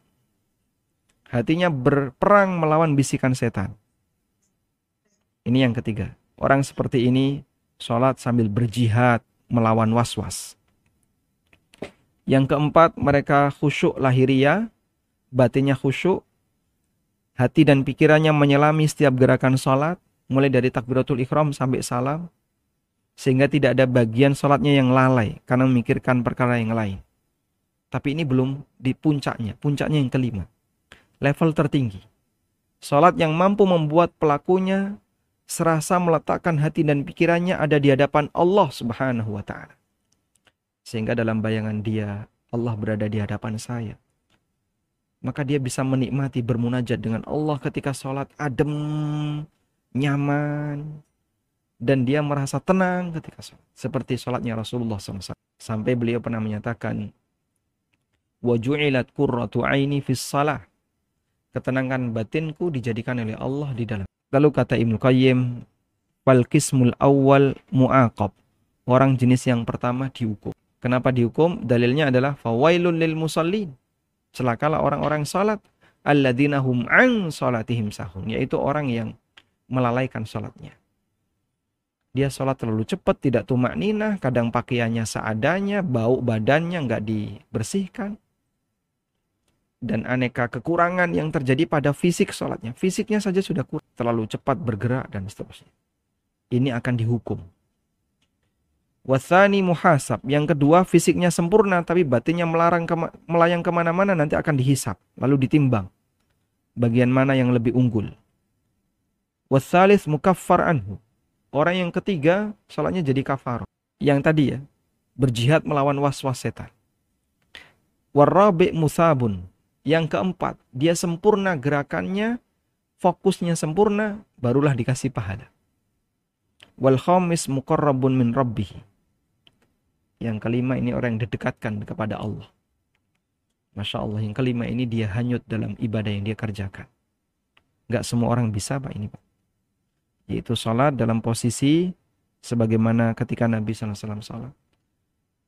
Speaker 1: Hatinya berperang melawan bisikan setan. Ini yang ketiga. Orang seperti ini sholat sambil berjihad melawan was-was. Yang keempat, mereka khusyuk lahiriah, batinnya khusyuk, hati dan pikirannya menyelami setiap gerakan sholat, mulai dari takbiratul ikhram sampai salam, sehingga tidak ada bagian sholatnya yang lalai karena memikirkan perkara yang lain. Tapi ini belum di puncaknya, puncaknya yang kelima. Level tertinggi. Sholat yang mampu membuat pelakunya serasa meletakkan hati dan pikirannya ada di hadapan Allah Subhanahu wa taala. Sehingga dalam bayangan dia Allah berada di hadapan saya. Maka dia bisa menikmati bermunajat dengan Allah ketika sholat adem, nyaman, dan dia merasa tenang ketika sholat. Seperti sholatnya Rasulullah SAW. Sampai beliau pernah menyatakan, وَجُعِلَتْ قُرَّةُ عَيْنِ فِي الصَّلَةِ Ketenangan batinku dijadikan oleh Allah di dalam Lalu kata Ibnu Qayyim, wal kismul awal mu'aqab. Orang jenis yang pertama dihukum. Kenapa dihukum? Dalilnya adalah fawailun lil musallin. Celakalah orang-orang salat alladzina hum an salatihim sahun, yaitu orang yang melalaikan salatnya. Dia sholat terlalu cepat, tidak tumak ninah, kadang pakaiannya seadanya, bau badannya nggak dibersihkan dan aneka kekurangan yang terjadi pada fisik sholatnya. Fisiknya saja sudah kurang, terlalu cepat bergerak dan seterusnya. Ini akan dihukum. Wasani muhasab. Yang kedua fisiknya sempurna tapi batinnya melarang kema melayang ke mana-mana nanti akan dihisap. Lalu ditimbang. Bagian mana yang lebih unggul. Wasalis mukaffar anhu. Orang yang ketiga sholatnya jadi kafar. Yang tadi ya. Berjihad melawan was-was setan. Warrabi musabun yang keempat, dia sempurna gerakannya, fokusnya sempurna, barulah dikasih pahala. Wal khamis muqarrabun min rabbih. Yang kelima ini orang yang didekatkan kepada Allah. Masya Allah, yang kelima ini dia hanyut dalam ibadah yang dia kerjakan. Gak semua orang bisa Pak ini Pak. Yaitu sholat dalam posisi sebagaimana ketika Nabi SAW sholat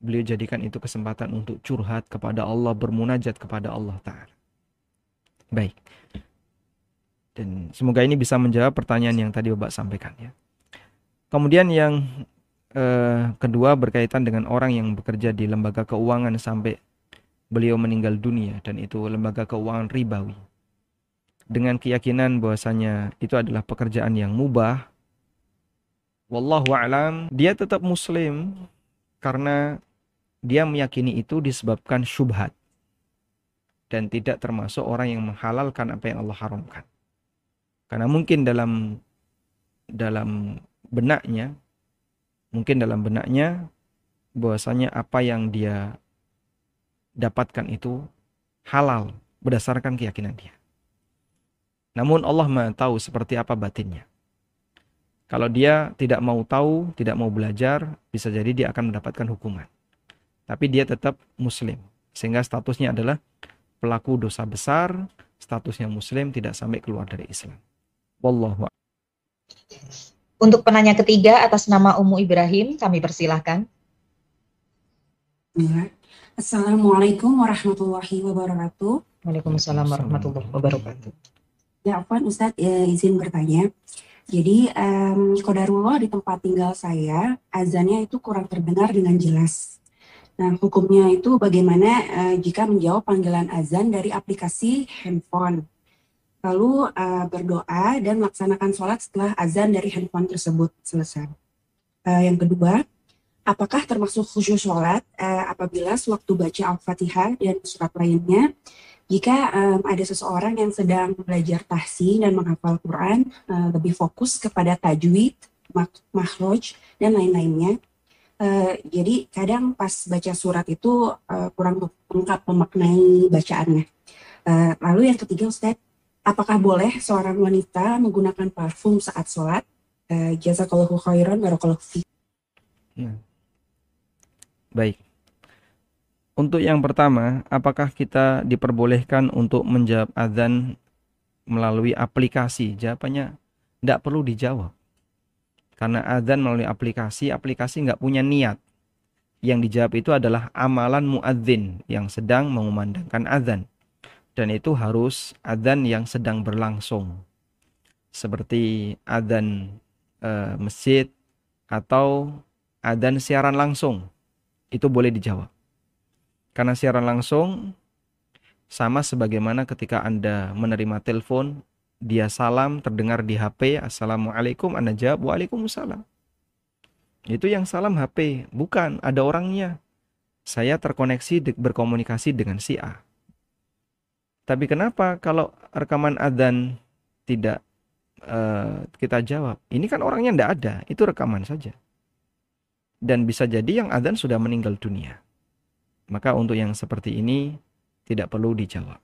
Speaker 1: beliau jadikan itu kesempatan untuk curhat kepada Allah, bermunajat kepada Allah Ta'ala. Baik. Dan semoga ini bisa menjawab pertanyaan yang tadi Bapak sampaikan ya. Kemudian yang eh, kedua berkaitan dengan orang yang bekerja di lembaga keuangan sampai beliau meninggal dunia dan itu lembaga keuangan ribawi. Dengan keyakinan bahwasanya itu adalah pekerjaan yang mubah. Wallahu a'lam, dia tetap muslim karena dia meyakini itu disebabkan syubhat. dan tidak termasuk orang yang menghalalkan apa yang Allah haramkan. Karena mungkin dalam dalam benaknya mungkin dalam benaknya bahwasanya apa yang dia dapatkan itu halal berdasarkan keyakinan dia. Namun Allah Maha tahu seperti apa batinnya. Kalau dia tidak mau tahu, tidak mau belajar, bisa jadi dia akan mendapatkan hukuman. Tapi dia tetap muslim. Sehingga statusnya adalah pelaku dosa besar, statusnya muslim tidak sampai keluar dari Islam. Wallahu
Speaker 4: Untuk penanya ketiga atas nama Umu Ibrahim, kami persilahkan.
Speaker 8: Assalamualaikum warahmatullahi wabarakatuh.
Speaker 4: Waalaikumsalam warahmatullahi wabarakatuh.
Speaker 8: Ya, Afwan Ustadz ya, izin bertanya. Jadi, um, kodarullah di tempat tinggal saya, azannya itu kurang terdengar dengan jelas. Nah, hukumnya itu bagaimana uh, jika menjawab panggilan azan dari aplikasi handphone? Lalu uh, berdoa dan melaksanakan sholat setelah azan dari handphone tersebut selesai. Uh, yang kedua, apakah termasuk khusyuk sholat uh, apabila sewaktu baca Al-Fatihah dan surat lainnya jika um, ada seseorang yang sedang belajar tahsin dan menghafal Quran, uh, lebih fokus kepada tajwid, mak makhraj, dan lain-lainnya. Uh, jadi kadang pas baca surat itu uh, kurang lengkap memaknai bacaannya. Uh, lalu yang ketiga Ustaz, apakah boleh seorang wanita menggunakan parfum saat sholat? Uh, jazakallahu khairan, barakallahu fiqh.
Speaker 1: Nah. Baik. Untuk yang pertama, apakah kita diperbolehkan untuk menjawab azan melalui aplikasi? Jawabannya tidak perlu dijawab. Karena azan melalui aplikasi, aplikasi nggak punya niat. Yang dijawab itu adalah amalan muadzin yang sedang mengumandangkan azan. Dan itu harus azan yang sedang berlangsung. Seperti azan e, masjid atau azan siaran langsung. Itu boleh dijawab. Karena siaran langsung sama sebagaimana ketika Anda menerima telepon, dia salam terdengar di HP, Assalamualaikum, Anda jawab, Waalaikumsalam. Itu yang salam HP, bukan ada orangnya. Saya terkoneksi berkomunikasi dengan si A. Tapi kenapa kalau rekaman adzan tidak uh, kita jawab? Ini kan orangnya tidak ada, itu rekaman saja. Dan bisa jadi yang adzan sudah meninggal dunia. Maka untuk yang seperti ini tidak perlu dijawab.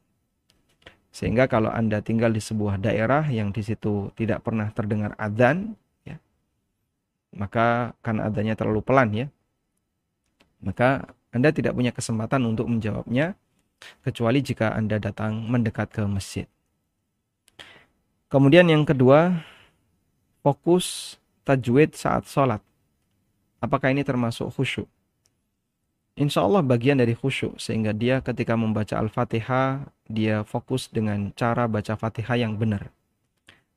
Speaker 1: Sehingga kalau Anda tinggal di sebuah daerah yang di situ tidak pernah terdengar adzan, ya, maka karena adanya terlalu pelan ya, maka Anda tidak punya kesempatan untuk menjawabnya, kecuali jika Anda datang mendekat ke masjid. Kemudian yang kedua, fokus tajwid saat sholat. Apakah ini termasuk khusyuk? Insya Allah bagian dari khusyuk sehingga dia ketika membaca Al-Fatihah dia fokus dengan cara baca Fatihah yang benar.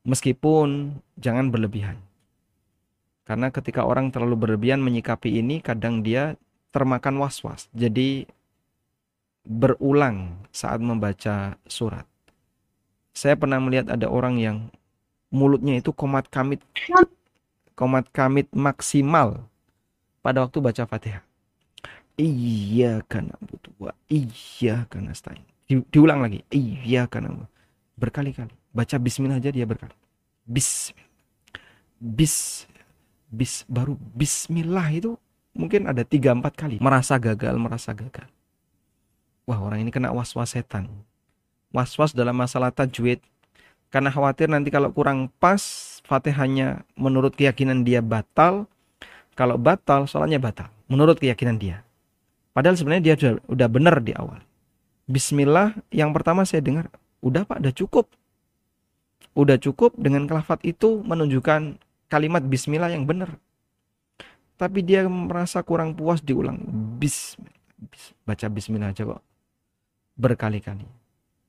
Speaker 1: Meskipun jangan berlebihan. Karena ketika orang terlalu berlebihan menyikapi ini kadang dia termakan was-was. Jadi berulang saat membaca surat. Saya pernah melihat ada orang yang mulutnya itu komat kamit komat kamit maksimal pada waktu baca Fatihah Iya karena butuh wa iya karena stain. Di, diulang lagi. Iya karena berkali-kali. Baca bismillah aja dia berkali. Bis bis bis baru bismillah itu mungkin ada tiga empat kali. Merasa gagal merasa gagal. Wah orang ini kena was-was setan. Was-was dalam masalah tajwid. Karena khawatir nanti kalau kurang pas fatihahnya menurut keyakinan dia batal. Kalau batal soalnya batal. Menurut keyakinan dia Padahal sebenarnya dia sudah, udah benar di awal. Bismillah yang pertama saya dengar, udah Pak, udah cukup. Udah cukup dengan kelafat itu menunjukkan kalimat bismillah yang benar. Tapi dia merasa kurang puas diulang. Bis, bis baca bismillah aja kok. Berkali-kali.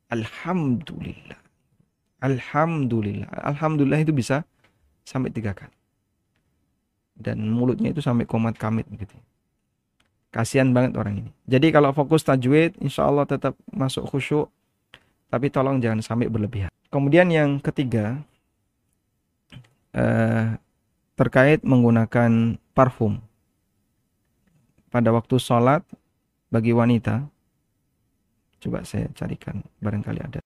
Speaker 1: Alhamdulillah. Alhamdulillah. Alhamdulillah itu bisa sampai tiga kali. Dan mulutnya itu sampai komat kamit begitu. Kasihan banget orang ini. Jadi kalau fokus tajwid, insya Allah tetap masuk khusyuk. Tapi tolong jangan sampai berlebihan. Kemudian yang ketiga, eh, terkait menggunakan parfum. Pada waktu sholat, bagi wanita, Coba saya carikan barangkali ada.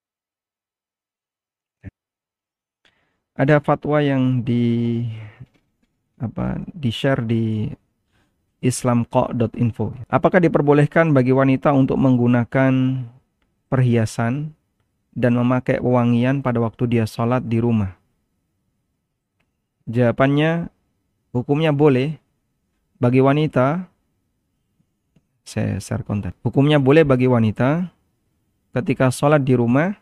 Speaker 1: Ada fatwa yang di apa di share di islamqa.info. Apakah diperbolehkan bagi wanita untuk menggunakan perhiasan dan memakai wangian pada waktu dia sholat di rumah? Jawabannya, hukumnya boleh bagi wanita. Saya share konten. Hukumnya boleh bagi wanita ketika sholat di rumah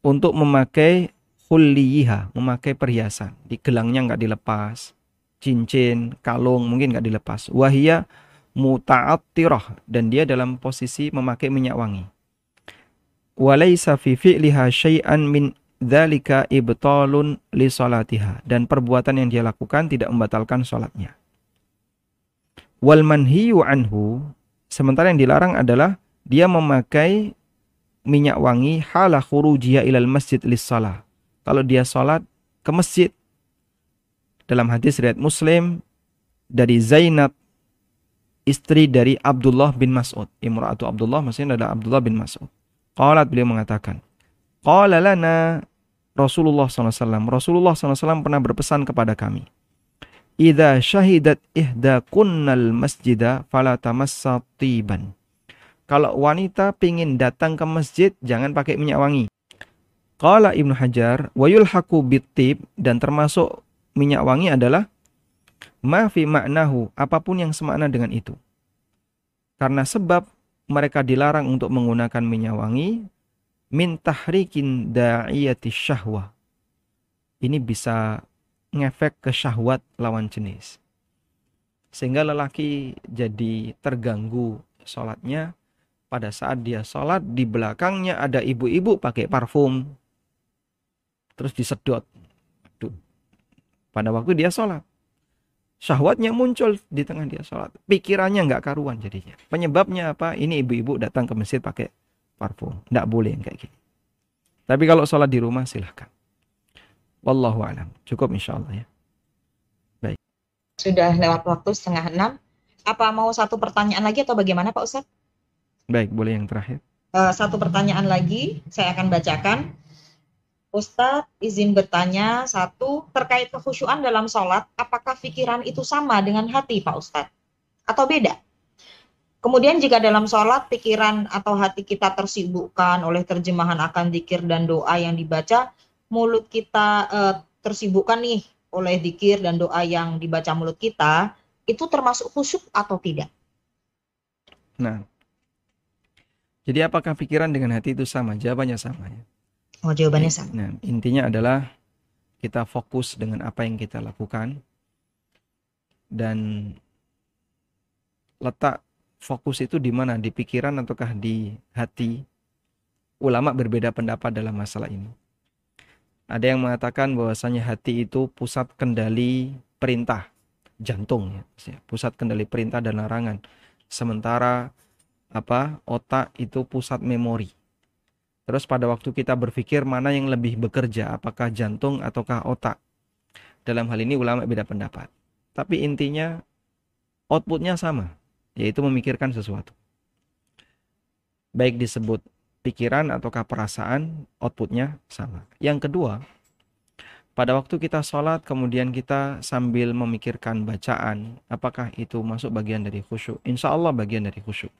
Speaker 1: untuk memakai hulliyiha, memakai perhiasan. Di gelangnya nggak dilepas, cincin, kalung mungkin nggak dilepas. Wahia muta'attirah dan dia dalam posisi memakai minyak wangi. Walaysa fi fi'liha syai'an min dzalika ibtalun li salatiha dan perbuatan yang dia lakukan tidak membatalkan salatnya. Wal manhiyu anhu sementara yang dilarang adalah dia memakai minyak wangi hala khurujiha ilal masjid lis salah kalau dia sholat ke masjid. Dalam hadis riwayat Muslim dari Zainab istri dari Abdullah bin Mas'ud. Imra'atu Abdullah maksudnya adalah Abdullah bin Mas'ud. Qalat beliau mengatakan, Qala lana Rasulullah SAW. Rasulullah SAW pernah berpesan kepada kami. Idza syahidat ihda kunnal masjida fala tamassa tiban. Kalau wanita pingin datang ke masjid, jangan pakai minyak wangi. Qala Ibnu Hajar, wa yulhaqu bitib dan termasuk minyak wangi adalah ma fi maknahu, apa pun yang semakna dengan itu. Karena sebab mereka dilarang untuk menggunakan minyak wangi min tahrikin da'iyati syahwah. Ini bisa ngefek ke syahwat lawan jenis. Sehingga lelaki jadi terganggu sholatnya pada saat dia sholat di belakangnya ada ibu-ibu pakai parfum terus disedot. Pada waktu dia sholat. Syahwatnya muncul di tengah dia sholat. Pikirannya nggak karuan jadinya. Penyebabnya apa? Ini ibu-ibu datang ke masjid pakai parfum. Nggak boleh yang kayak gini. Tapi kalau sholat di rumah silahkan. Wallahu alam. Cukup insya Allah ya. Baik.
Speaker 4: Sudah lewat waktu setengah enam. Apa mau satu pertanyaan lagi atau bagaimana Pak Ustadz?
Speaker 1: Baik, boleh yang terakhir.
Speaker 4: Uh, satu pertanyaan lagi saya akan bacakan. Ustadz izin bertanya satu terkait kekhusyuan dalam sholat, apakah pikiran itu sama dengan hati Pak Ustadz? Atau beda? Kemudian jika dalam sholat pikiran atau hati kita tersibukkan oleh terjemahan akan dikir dan doa yang dibaca, mulut kita eh, tersibukkan nih oleh dikir dan doa yang dibaca mulut kita, itu termasuk khusyuk atau tidak?
Speaker 1: Nah, jadi apakah pikiran dengan hati itu sama? Jawabannya sama ya.
Speaker 4: Oh, jawabannya sama.
Speaker 1: Nah, intinya adalah kita fokus dengan apa yang kita lakukan dan letak fokus itu di mana? Di pikiran ataukah di hati? Ulama berbeda pendapat dalam masalah ini. Ada yang mengatakan bahwasanya hati itu pusat kendali perintah, jantung ya, pusat kendali perintah dan larangan. Sementara apa? Otak itu pusat memori. Terus pada waktu kita berpikir mana yang lebih bekerja, apakah jantung ataukah otak. Dalam hal ini ulama beda pendapat. Tapi intinya outputnya sama, yaitu memikirkan sesuatu. Baik disebut pikiran ataukah perasaan, outputnya sama. Yang kedua, pada waktu kita sholat kemudian kita sambil memikirkan bacaan, apakah itu masuk bagian dari khusyuk? Insya Allah bagian dari khusyuk.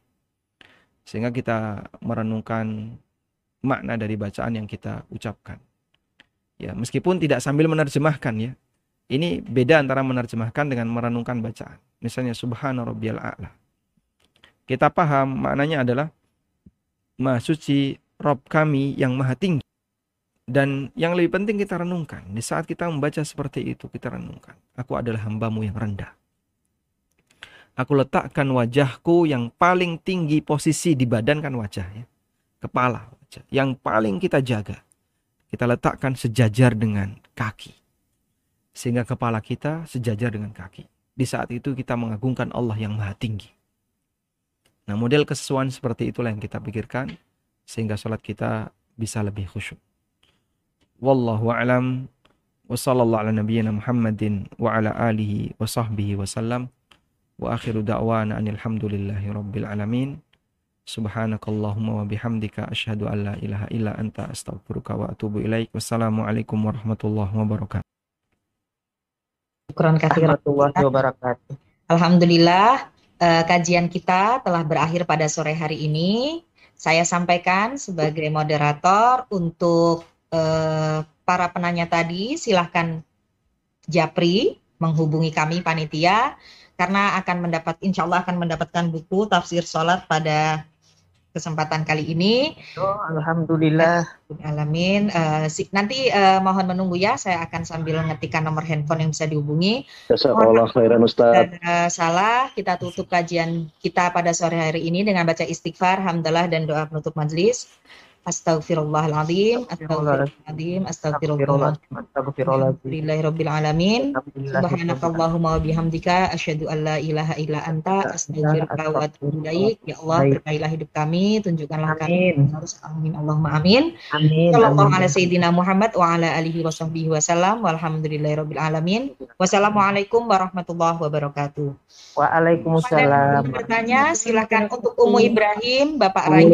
Speaker 1: Sehingga kita merenungkan makna dari bacaan yang kita ucapkan. Ya, meskipun tidak sambil menerjemahkan ya. Ini beda antara menerjemahkan dengan merenungkan bacaan. Misalnya subhana rabbiyal a'la. Kita paham maknanya adalah Maha suci Rob kami yang maha tinggi. Dan yang lebih penting kita renungkan. Di saat kita membaca seperti itu, kita renungkan. Aku adalah hambamu yang rendah. Aku letakkan wajahku yang paling tinggi posisi di badan kan wajah ya. Kepala yang paling kita jaga. Kita letakkan sejajar dengan kaki. Sehingga kepala kita sejajar dengan kaki. Di saat itu kita mengagungkan Allah yang maha tinggi. Nah model kesesuaian seperti itulah yang kita pikirkan. Sehingga sholat kita bisa lebih khusyuk. Wallahu a'lam. Wa sallallahu ala nabiyyina Muhammadin wa ala alihi wa sahbihi wa sallam. Wa akhiru da'wana anilhamdulillahi rabbil alamin. Subhanakallahumma wa bihamdika asyhadu an la ilaha illa anta astaghfiruka wa atubu ilaik. Wassalamualaikum warahmatullahi wabarakatuh.
Speaker 4: Syukran
Speaker 9: warahmatullahi wabarakatuh.
Speaker 4: Alhamdulillah eh, kajian kita telah berakhir pada sore hari ini. Saya sampaikan sebagai moderator untuk eh, para penanya tadi silahkan japri menghubungi kami panitia karena akan mendapat insya Allah akan mendapatkan buku tafsir sholat pada kesempatan kali ini.
Speaker 9: Oh, Alhamdulillah.
Speaker 4: Alamin. Si- nanti eh, mohon menunggu ya, saya akan sambil ngetikkan nomor handphone yang bisa dihubungi.
Speaker 5: Jazakallah khairan Ustaz.
Speaker 4: Dan eh, salah, kita tutup kajian kita pada sore hari ini dengan baca istighfar, hamdalah dan doa penutup majelis. Astagfirullahaladzim, astagfirullahaladzim, astagfirullahaladzim. Alhamdulillahirabbil alamin. Subhanakallahumma wa bihamdika asyhadu an la ilaha illa anta astaghfiruka wa atubu ilaik. Ya Allah, berkailah hidup kami, tunjukkanlah kami
Speaker 9: Amin.
Speaker 4: yang harus amin Allahumma amin.
Speaker 9: Amin.
Speaker 4: Sallallahu ala sayyidina Muhammad wa ala alihi wa sahbihi wasallam walhamdulillahirabbil alamin. Wassalamualaikum warahmatullahi wabarakatuh.
Speaker 9: Waalaikumsalam.
Speaker 4: Pada bertanya silakan untuk Umu Ibrahim, Bapak Rai